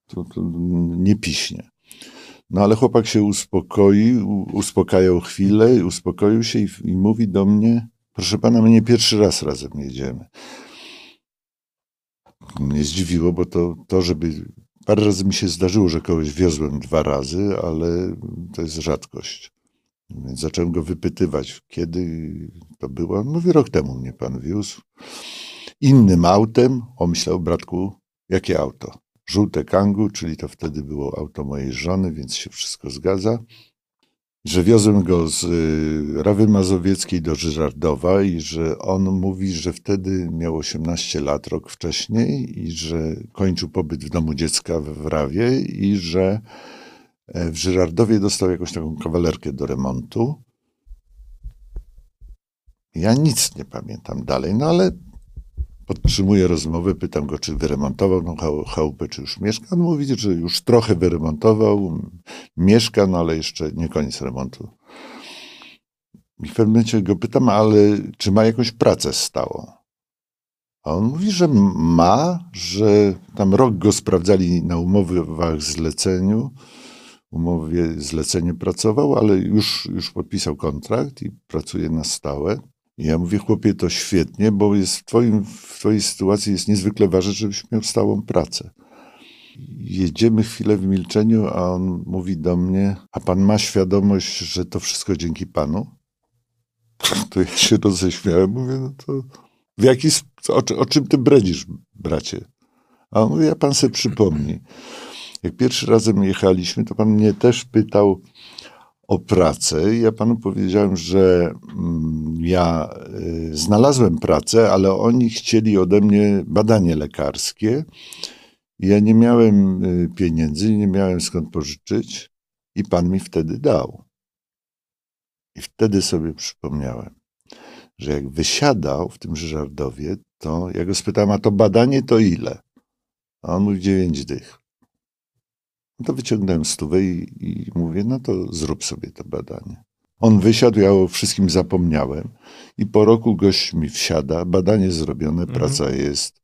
to, to nie piśnie. No ale chłopak się uspokoi, uspokajał chwilę, uspokoił się i, i, mówi do mnie, proszę pana, my nie pierwszy raz razem jedziemy. Mnie zdziwiło, bo to, to, żeby parę razy mi się zdarzyło, że kogoś wiozłem dwa razy, ale to jest rzadkość. Więc zacząłem go wypytywać, kiedy to było. Mówi, rok temu mnie pan wiózł. Innym autem, omyślał, bratku, jakie auto? żółte kangu, czyli to wtedy było auto mojej żony, więc się wszystko zgadza. Że wiozłem go z y, Rawy Mazowieckiej do Żyrardowa i że on mówi, że wtedy miał 18 lat, rok wcześniej i że kończył pobyt w domu dziecka w Rawie i że e, w Żyrardowie dostał jakąś taką kawalerkę do remontu. Ja nic nie pamiętam dalej, no ale podtrzymuję rozmowę, pytam go, czy wyremontował tą chałupę, czy już mieszka. On mówi, że już trochę wyremontował, mieszka, no ale jeszcze nie koniec remontu. I w pewnym momencie go pytam, ale czy ma jakąś pracę stałą? A on mówi, że ma, że tam rok go sprawdzali na umowach zleceniu, umowie zlecenie pracował, ale już, już podpisał kontrakt i pracuje na stałe. Ja mówię, chłopie, to świetnie, bo jest w, twoim, w twojej sytuacji jest niezwykle ważne, żebyś miał stałą pracę. Jedziemy chwilę w milczeniu, a on mówi do mnie, a pan ma świadomość, że to wszystko dzięki panu? To ja się roześmiałem, mówię, no to w jaki, o, o czym ty bredzisz, bracie? A on mówi, a pan sobie przypomni. Jak pierwszy razem jechaliśmy, to pan mnie też pytał, o pracę. Ja panu powiedziałem, że mm, ja y, znalazłem pracę, ale oni chcieli ode mnie badanie lekarskie. Ja nie miałem y, pieniędzy, nie miałem skąd pożyczyć i pan mi wtedy dał. I wtedy sobie przypomniałem, że jak wysiadał w tym Żardowie, to ja go spytałem, a to badanie to ile? A on mówi dziewięć dych. No to wyciągnąłem stówę i, i mówię, no to zrób sobie to badanie. On wysiadł, ja o wszystkim zapomniałem. I po roku gość mi wsiada, badanie zrobione, praca jest.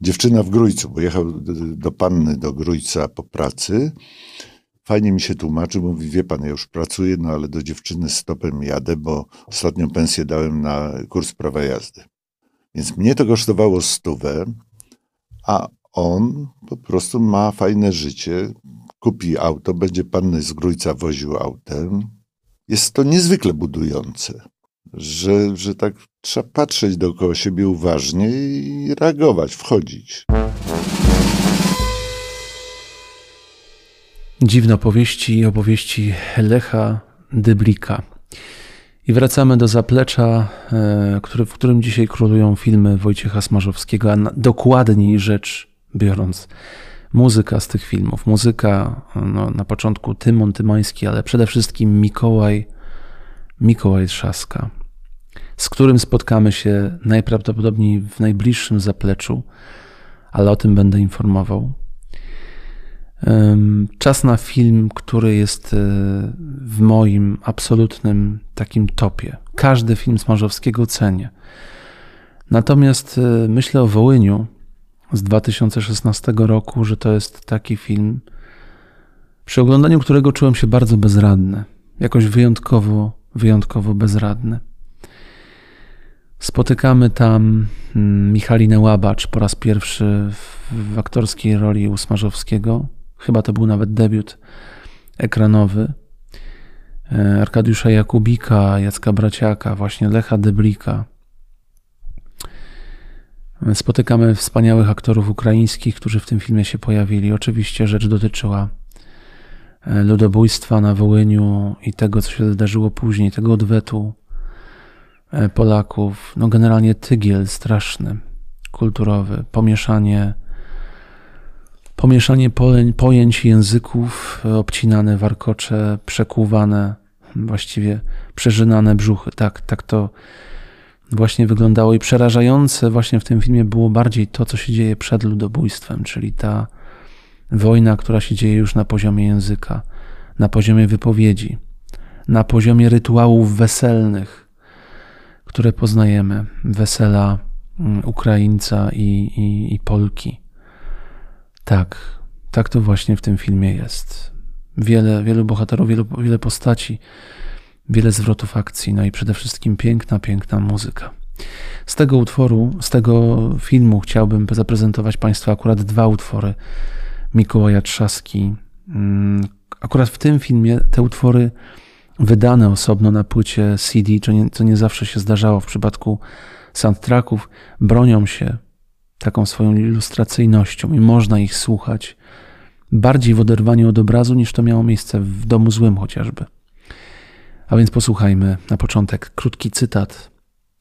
Dziewczyna w Grójcu, bo jechał do, do panny do Grójca po pracy. Fajnie mi się tłumaczy, mówi, wie pan, ja już pracuję, no ale do dziewczyny stopem jadę, bo ostatnią pensję dałem na kurs prawa jazdy. Więc mnie to kosztowało stówę, a on po prostu ma fajne życie, kupi auto, będzie panny z Grójca woził autem. Jest to niezwykle budujące, że, że tak trzeba patrzeć dookoła siebie uważnie i reagować, wchodzić. Dziwne opowieści i opowieści Lecha Dyblika. I wracamy do zaplecza, e, w którym dzisiaj królują filmy Wojciecha Smarzowskiego, a dokładniej rzecz biorąc, muzyka z tych filmów. Muzyka no, na początku Tymon Tymański, ale przede wszystkim Mikołaj, Mikołaj Trzaska, z którym spotkamy się najprawdopodobniej w najbliższym zapleczu, ale o tym będę informował. Czas na film, który jest e, w moim absolutnym takim topie. Każdy film Smarzowskiego cenię. Natomiast e, myślę o Wołyniu z 2016 roku, że to jest taki film, przy oglądaniu którego czułem się bardzo bezradny. Jakoś wyjątkowo, wyjątkowo bezradny. Spotykamy tam mm, Michalinę Łabacz po raz pierwszy w, aktorskiej roli u Smarzowskiego chyba to był nawet debiut ekranowy. E, Arkadiusza Jakubika, Jacka Braciaka, właśnie Lecha Deblika. Spotykamy wspaniałych aktorów ukraińskich, którzy w tym filmie się pojawili. Oczywiście rzecz dotyczyła e, ludobójstwa na Wołyniu i tego, co się wydarzyło później, tego odwetu e, Polaków. No generalnie tygiel straszny, kulturowy, pomieszanie Pomieszanie pojęć języków, e, obcinane warkocze, przekłuwane, właściwie przeżynane brzuchy. Tak, tak to właśnie wyglądało i przerażające właśnie w tym filmie było bardziej to, co się dzieje przed ludobójstwem, czyli ta wojna, która się dzieje już na poziomie języka, na poziomie wypowiedzi, na poziomie rytuałów weselnych, które poznajemy, wesela mm, Ukraińca i, i, i Polki. Tak, tak to właśnie w tym filmie jest. Wiele, wielu bohaterów, wielu, wiele postaci, wiele zwrotów akcji, no i przede wszystkim piękna, piękna muzyka. Z tego utworu, z tego filmu chciałbym zaprezentować Państwu akurat dwa utwory Mikołaja Trzaski. Mm, akurat w tym filmie te utwory wydane osobno na płycie CD, co nie, co nie zawsze się zdarzało w przypadku soundtracków, bronią się taką swoją ilustracyjnością i można ich słuchać bardziej w oderwaniu od obrazu niż to miało miejsce w domu złym chociażby. A więc posłuchajmy na początek krótki cytat,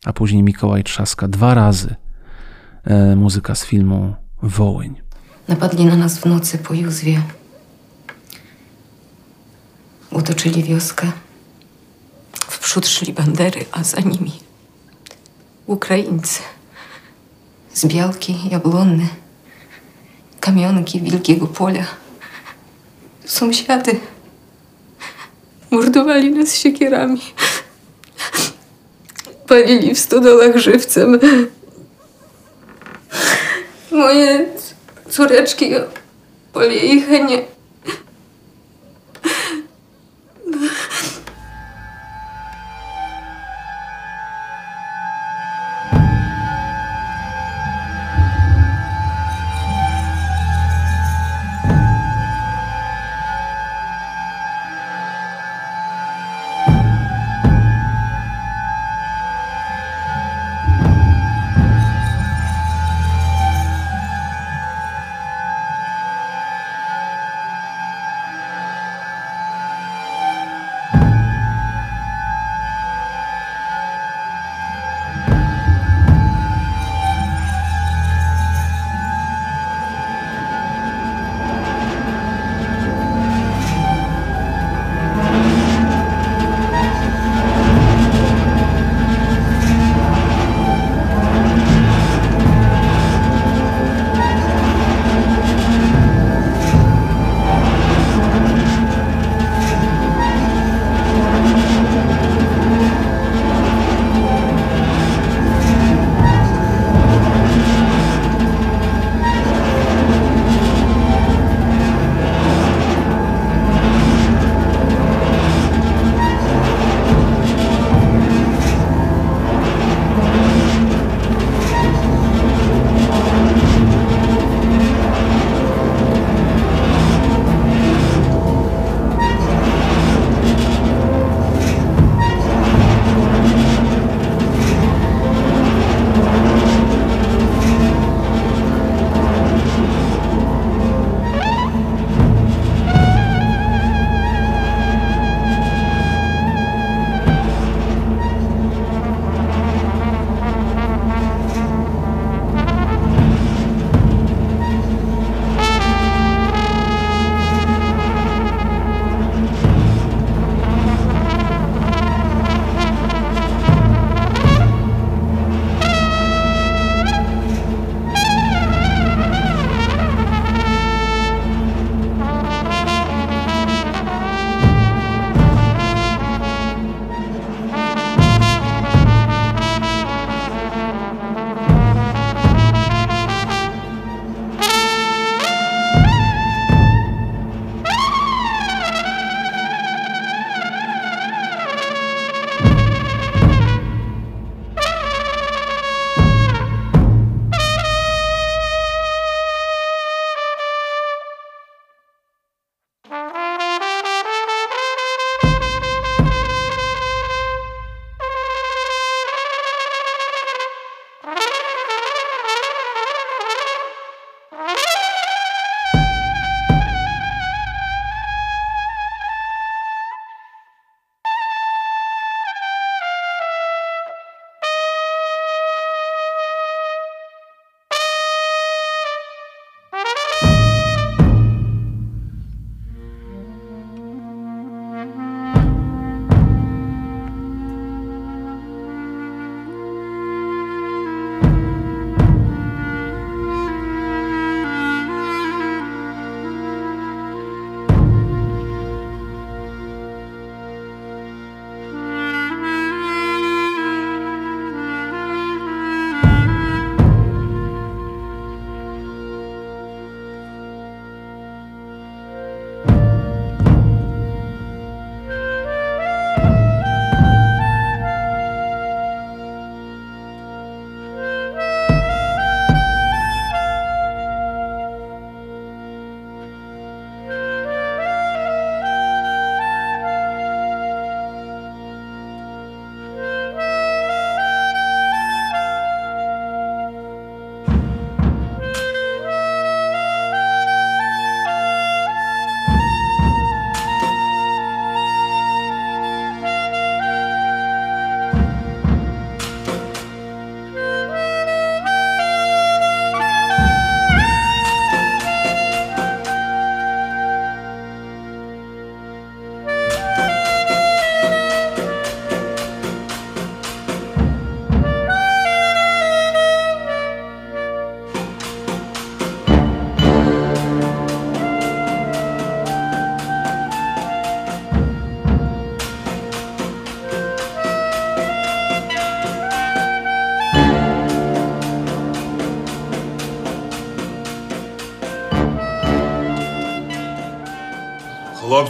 a później Mikołaj Trzaska dwa razy e, muzyka z filmu Wołyń. Napadli na nas w nocy po Józwie. Utoczyli wioskę. W przód szli bandery, a za nimi Ukraińcy z Białki, Jablonny, kamionki Wielkiego Pola. Sąsiady mordowali nas siekierami. Palili w stodolach żywcem. Moje córeczki po jej henie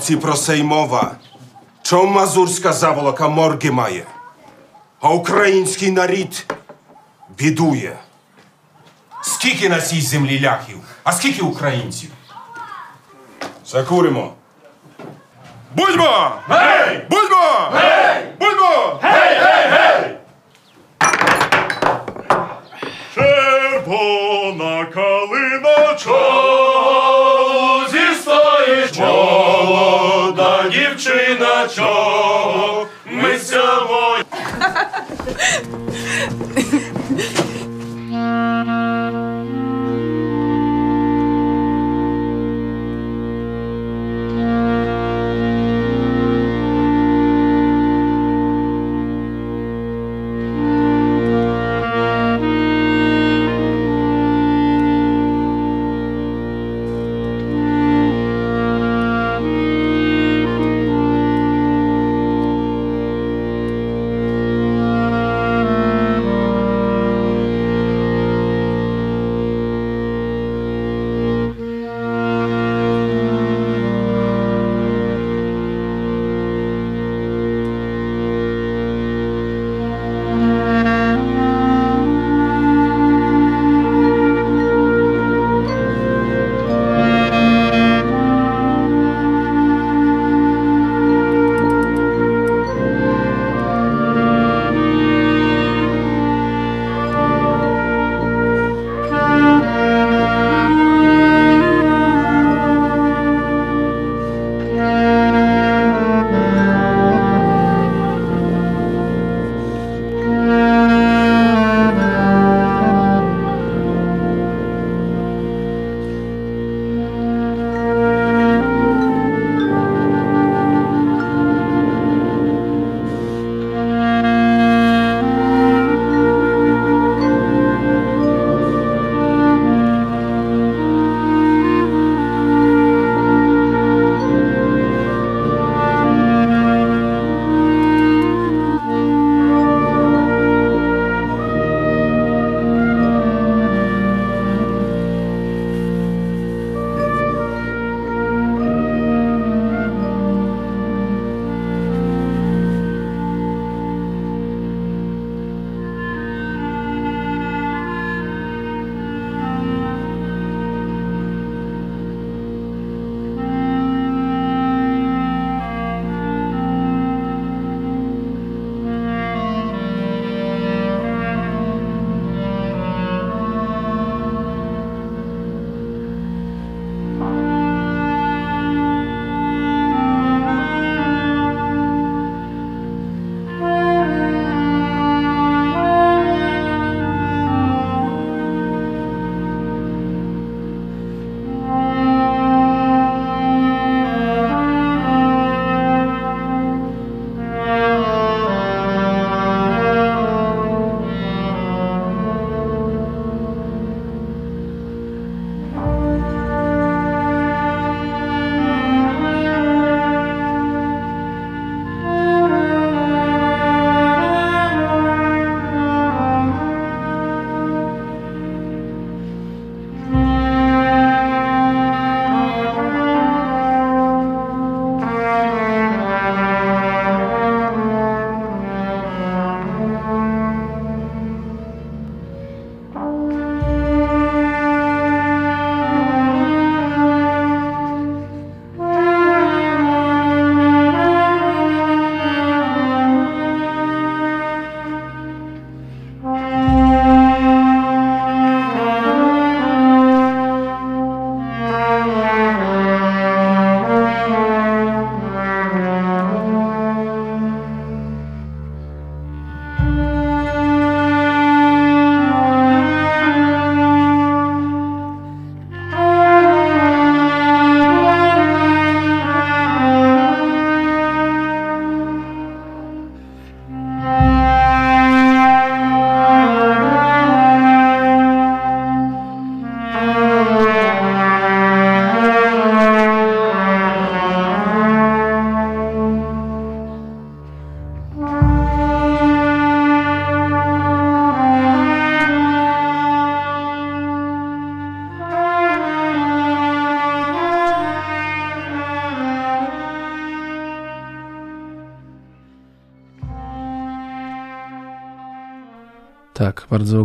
Хлопці, про це й мова. Чом мазурська заволока морги має, а український нарід бідує. Скільки на цій землі ляхів, а скільки українців? Закуримо. Будьмо! Гей! Будьмо! Гей! Будьмо! Гей, гей, гей! Червона калина чого Чиначок, ми сьогодні.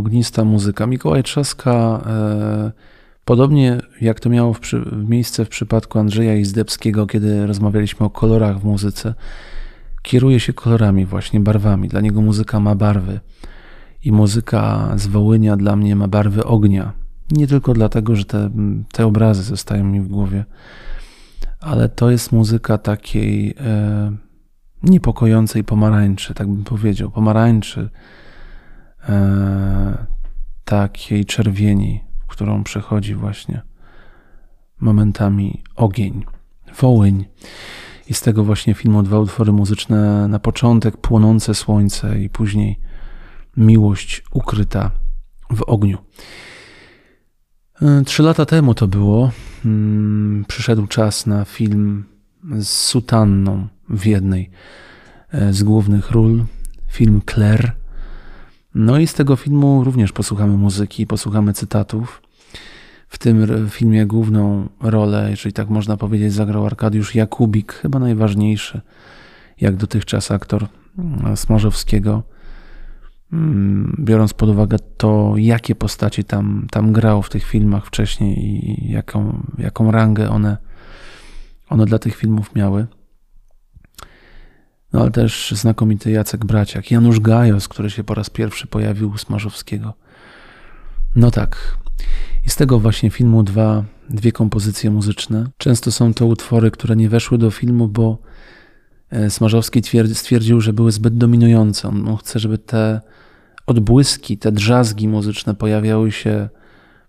ognista muzyka. Mikołaj Trzaska, e, podobnie jak to miało w miejsce w przypadku Andrzeja Izdebskiego, kiedy rozmawialiśmy o kolorach w muzyce, kieruje się kolorami, właśnie barwami. Dla niego muzyka ma barwy. I muzyka z Wołynia dla mnie ma barwy ognia. Nie tylko dlatego, że te, te obrazy zostają mi w głowie, ale to jest muzyka takiej e, niepokojącej pomarańczy, tak bym powiedział. Pomarańczy, takiej czerwieni, w którą przechodzi właśnie momentami ogień, Wołyń. I z tego właśnie filmu dwa utwory muzyczne na początek Płonące Słońce i później Miłość ukryta w ogniu. E, trzy lata temu to było. Mm, przyszedł czas na film z sutanną w jednej e, z głównych ról. Film Claire. No i z tego filmu również posłuchamy muzyki, posłuchamy cytatów. W tym filmie główną rolę, jeżeli tak można powiedzieć, zagrał Arkadiusz Jakubik, chyba najważniejszy, jak dotychczas aktor mm, Smarzowskiego. Mm, biorąc pod uwagę to, jakie postaci tam, tam grał w tych filmach wcześniej i jaką, jaką rangę one, one dla tych filmów miały. No ale też znakomity Jacek Braciak, Janusz Gajos, który się po raz pierwszy pojawił u Smarzowskiego. No tak. I z tego właśnie filmu dwa, dwie kompozycje muzyczne. Często są to utwory, które nie weszły do filmu, bo e, Smarzowski stwierdził, że były zbyt dominujące. On chce, żeby te odbłyski, te drzazgi muzyczne pojawiały się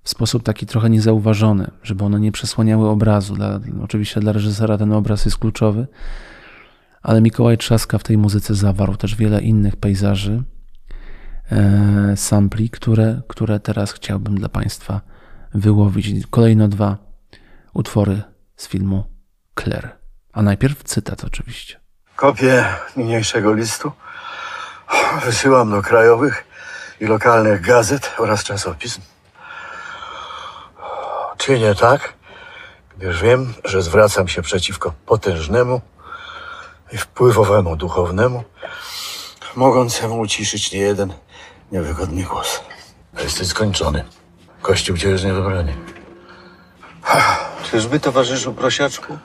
w sposób taki trochę niezauważony, żeby one nie przesłaniały obrazu. Dla, oczywiście dla reżysera ten obraz jest kluczowy, ale Mikołaj Trzaska w tej muzyce zawarł też wiele innych pejzaży, e, sampli, które, które teraz chciałbym dla Państwa wyłowić. Kolejno dwa utwory z filmu Claire. A najpierw cytat oczywiście. Kopię niniejszego listu wysyłam do krajowych i lokalnych gazet oraz czasopism. Czynię tak, gdyż wiem, że zwracam się przeciwko potężnemu i wpływowemu duchownemu, mogącemu uciszyć niejeden niewygodny głos. Jesteś skończony. Kościół cię już nie wybroni. Czyżby, towarzyszu prosiaczku?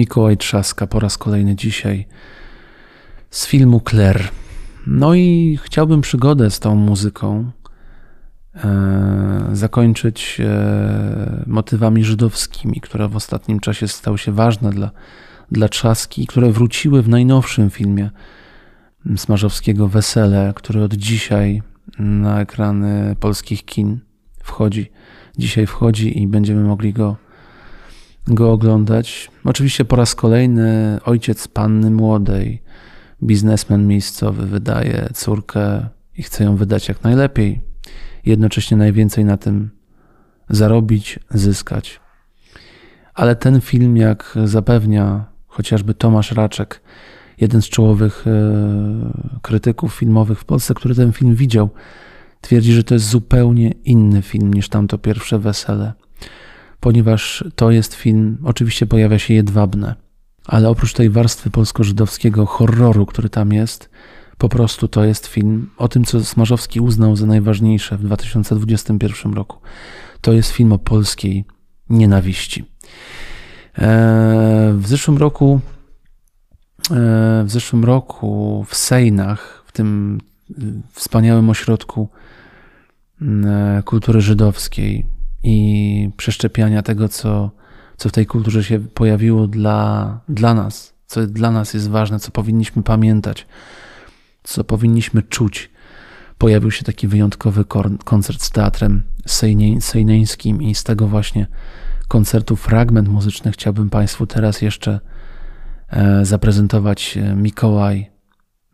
Mikołaj Trzaska po raz kolejny dzisiaj z filmu Claire. No i chciałbym przygodę z tą muzyką e, zakończyć e, motywami żydowskimi, które w ostatnim czasie stały się ważne dla, dla Trzaski, które wróciły w najnowszym filmie Smarzowskiego Wesele, który od dzisiaj na ekrany polskich kin wchodzi. Dzisiaj wchodzi i będziemy mogli go, go oglądać. Oczywiście po raz kolejny ojciec panny młodej, biznesmen miejscowy, wydaje córkę i chce ją wydać jak najlepiej. Jednocześnie najwięcej na tym zarobić, zyskać. Ale ten film, jak zapewnia chociażby Tomasz Raczek, jeden z czołowych e, krytyków filmowych w Polsce, który ten film widział, twierdzi, że to jest zupełnie inny film niż tamto pierwsze wesele. Ponieważ to jest film, oczywiście pojawia się jedwabne, ale oprócz tej warstwy polsko-żydowskiego horroru, który tam jest, po prostu to jest film o tym, co Smarzowski uznał za najważniejsze w 2021 roku. To jest film o polskiej nienawiści. E, w zeszłym roku e, w zeszłym roku w Sejnach, w tym wspaniałym ośrodku e, kultury żydowskiej i przeszczepiania tego, co, co w tej kulturze się pojawiło dla, dla nas, co dla nas jest ważne, co powinniśmy pamiętać, co powinniśmy czuć. Pojawił się taki wyjątkowy koncert z teatrem sejneńskim i z tego właśnie koncertu fragment muzyczny chciałbym Państwu teraz jeszcze zaprezentować Mikołaj,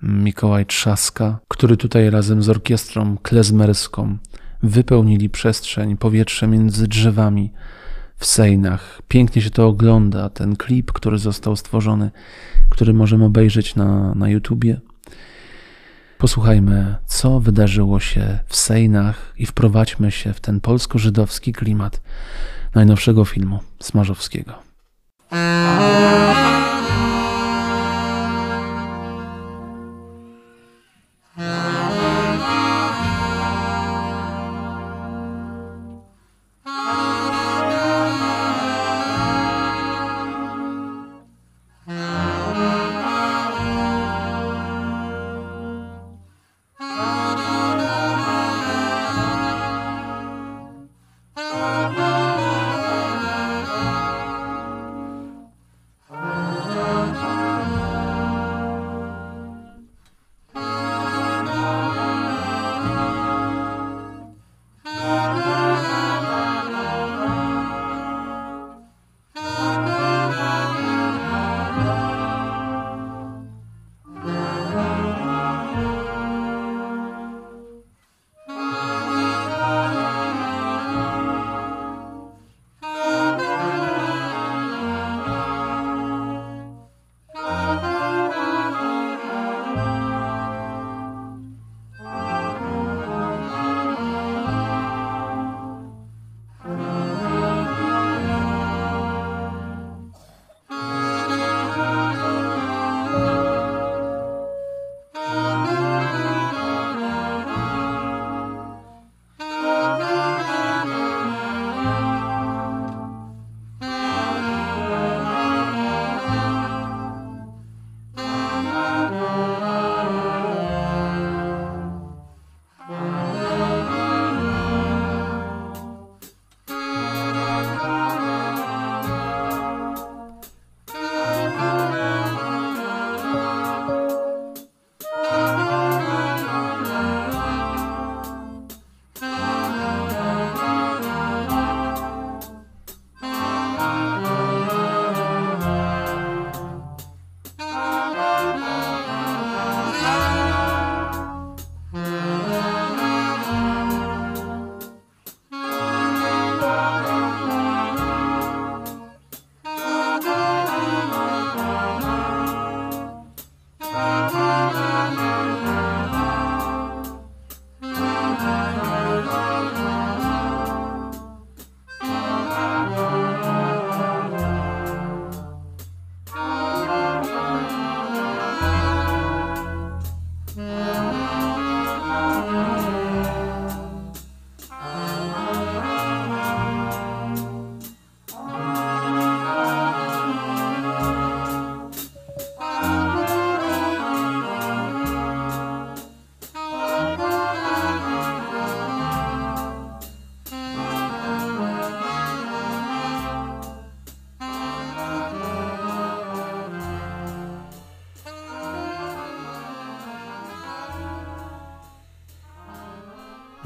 Mikołaj Trzaska, który tutaj razem z orkiestrą klezmerską wypełnili przestrzeń, powietrze między drzewami w Sejnach. Pięknie się to ogląda, ten klip, który został stworzony, który możemy obejrzeć na, na YouTubie. Posłuchajmy, co wydarzyło się w Sejnach i wprowadźmy się w ten polsko-żydowski klimat najnowszego filmu Smarzowskiego.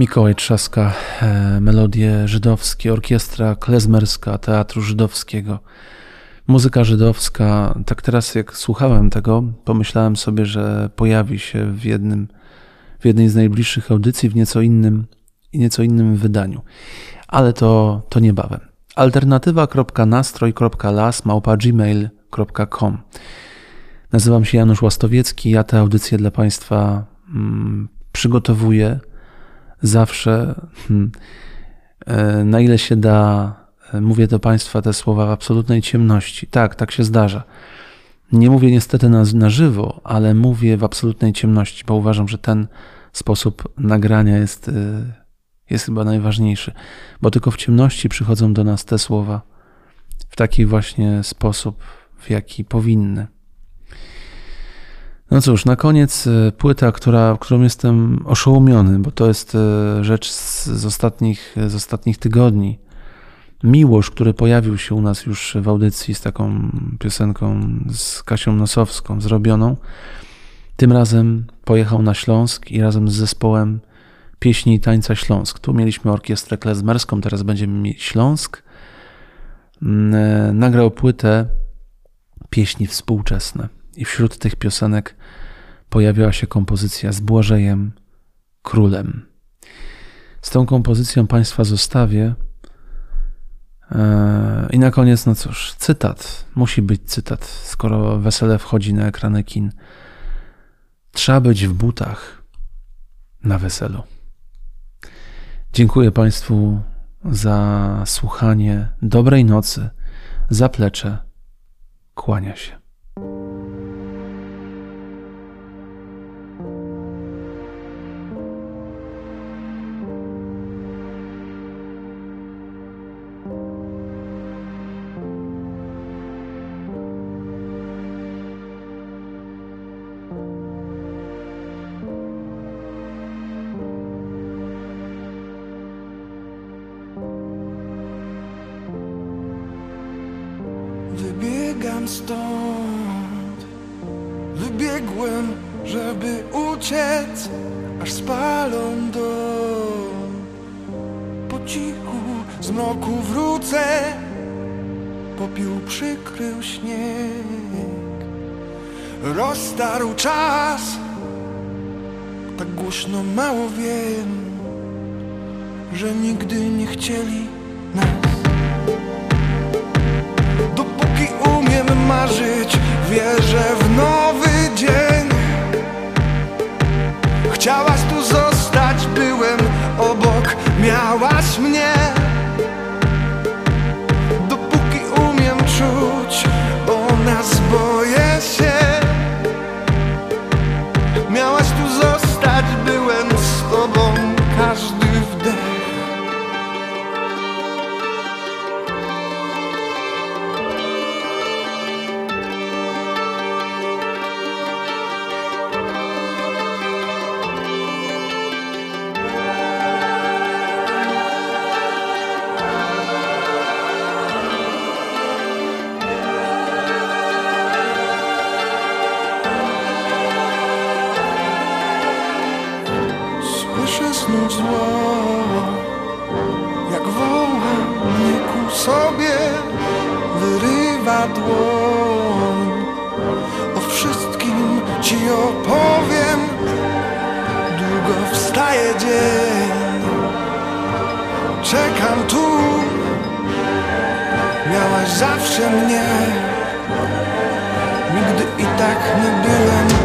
Mikołaj Trzaska, e, melodie żydowskie, orkiestra klezmerska Teatru Żydowskiego, muzyka żydowska. Tak teraz jak słuchałem tego, pomyślałem sobie, że pojawi się w jednym, w jednej z najbliższych audycji w nieco innym i nieco innym wydaniu. Ale to, to niebawem. Alternatywa.nastroj.las gmail.com Nazywam się Janusz Łastowiecki. Ja tę audycję dla Państwa mm, przygotowuję zawsze, hmm, e, na ile się da, e, mówię do Państwa te słowa w absolutnej ciemności. Tak, tak się zdarza. Nie mówię niestety na, na żywo, ale mówię w absolutnej ciemności, bo uważam, że ten sposób nagrania jest, e, jest chyba najważniejszy, bo tylko w ciemności przychodzą do nas te słowa w taki właśnie sposób, w jaki powinny. No cóż, na koniec e, płyta, która, którą jestem oszołomiony, bo to jest e, rzecz z, z, ostatnich, z ostatnich tygodni. Miłosz, który pojawił się u nas już w audycji z taką piosenką z Kasią Nosowską zrobioną. Tym razem pojechał na Śląsk i razem z zespołem pieśni i tańca Śląsk. Tu mieliśmy orkiestrę klezmerską, teraz będziemy mieć Śląsk. Mm, e, nagrał płytę pieśni współczesne i wśród tych piosenek pojawiała się kompozycja z Błażejem Królem. Z tą kompozycją Państwa zostawię. E, I na koniec, no cóż, cytat. Musi być cytat, skoro wesele wchodzi na ekrany kin. Trzeba być w butach na weselu. Dziękuję Państwu za słuchanie. Dobrej nocy. Zaplecze. Kłania się. Jak woła mnie ku sobie Wyrywa dłoń. O wszystkim ci opowiem Długo wstaje dzień. Czekam tu Miałaś zawsze mnie. Nigdy i tak nie byłem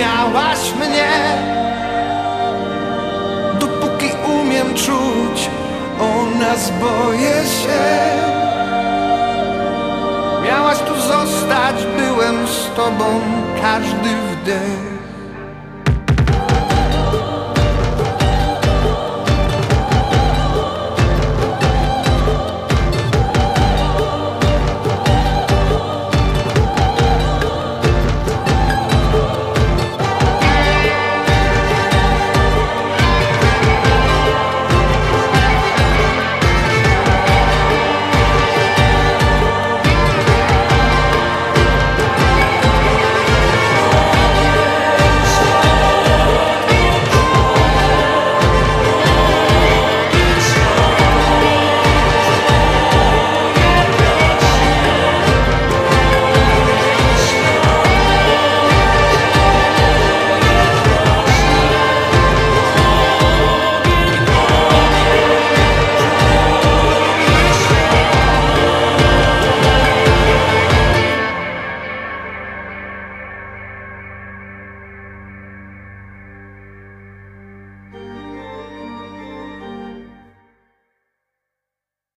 miałaś mnie. Dopóki umiem czuć O nas boję się. Miałaś tu zostać Byłem z tobą każdy wdech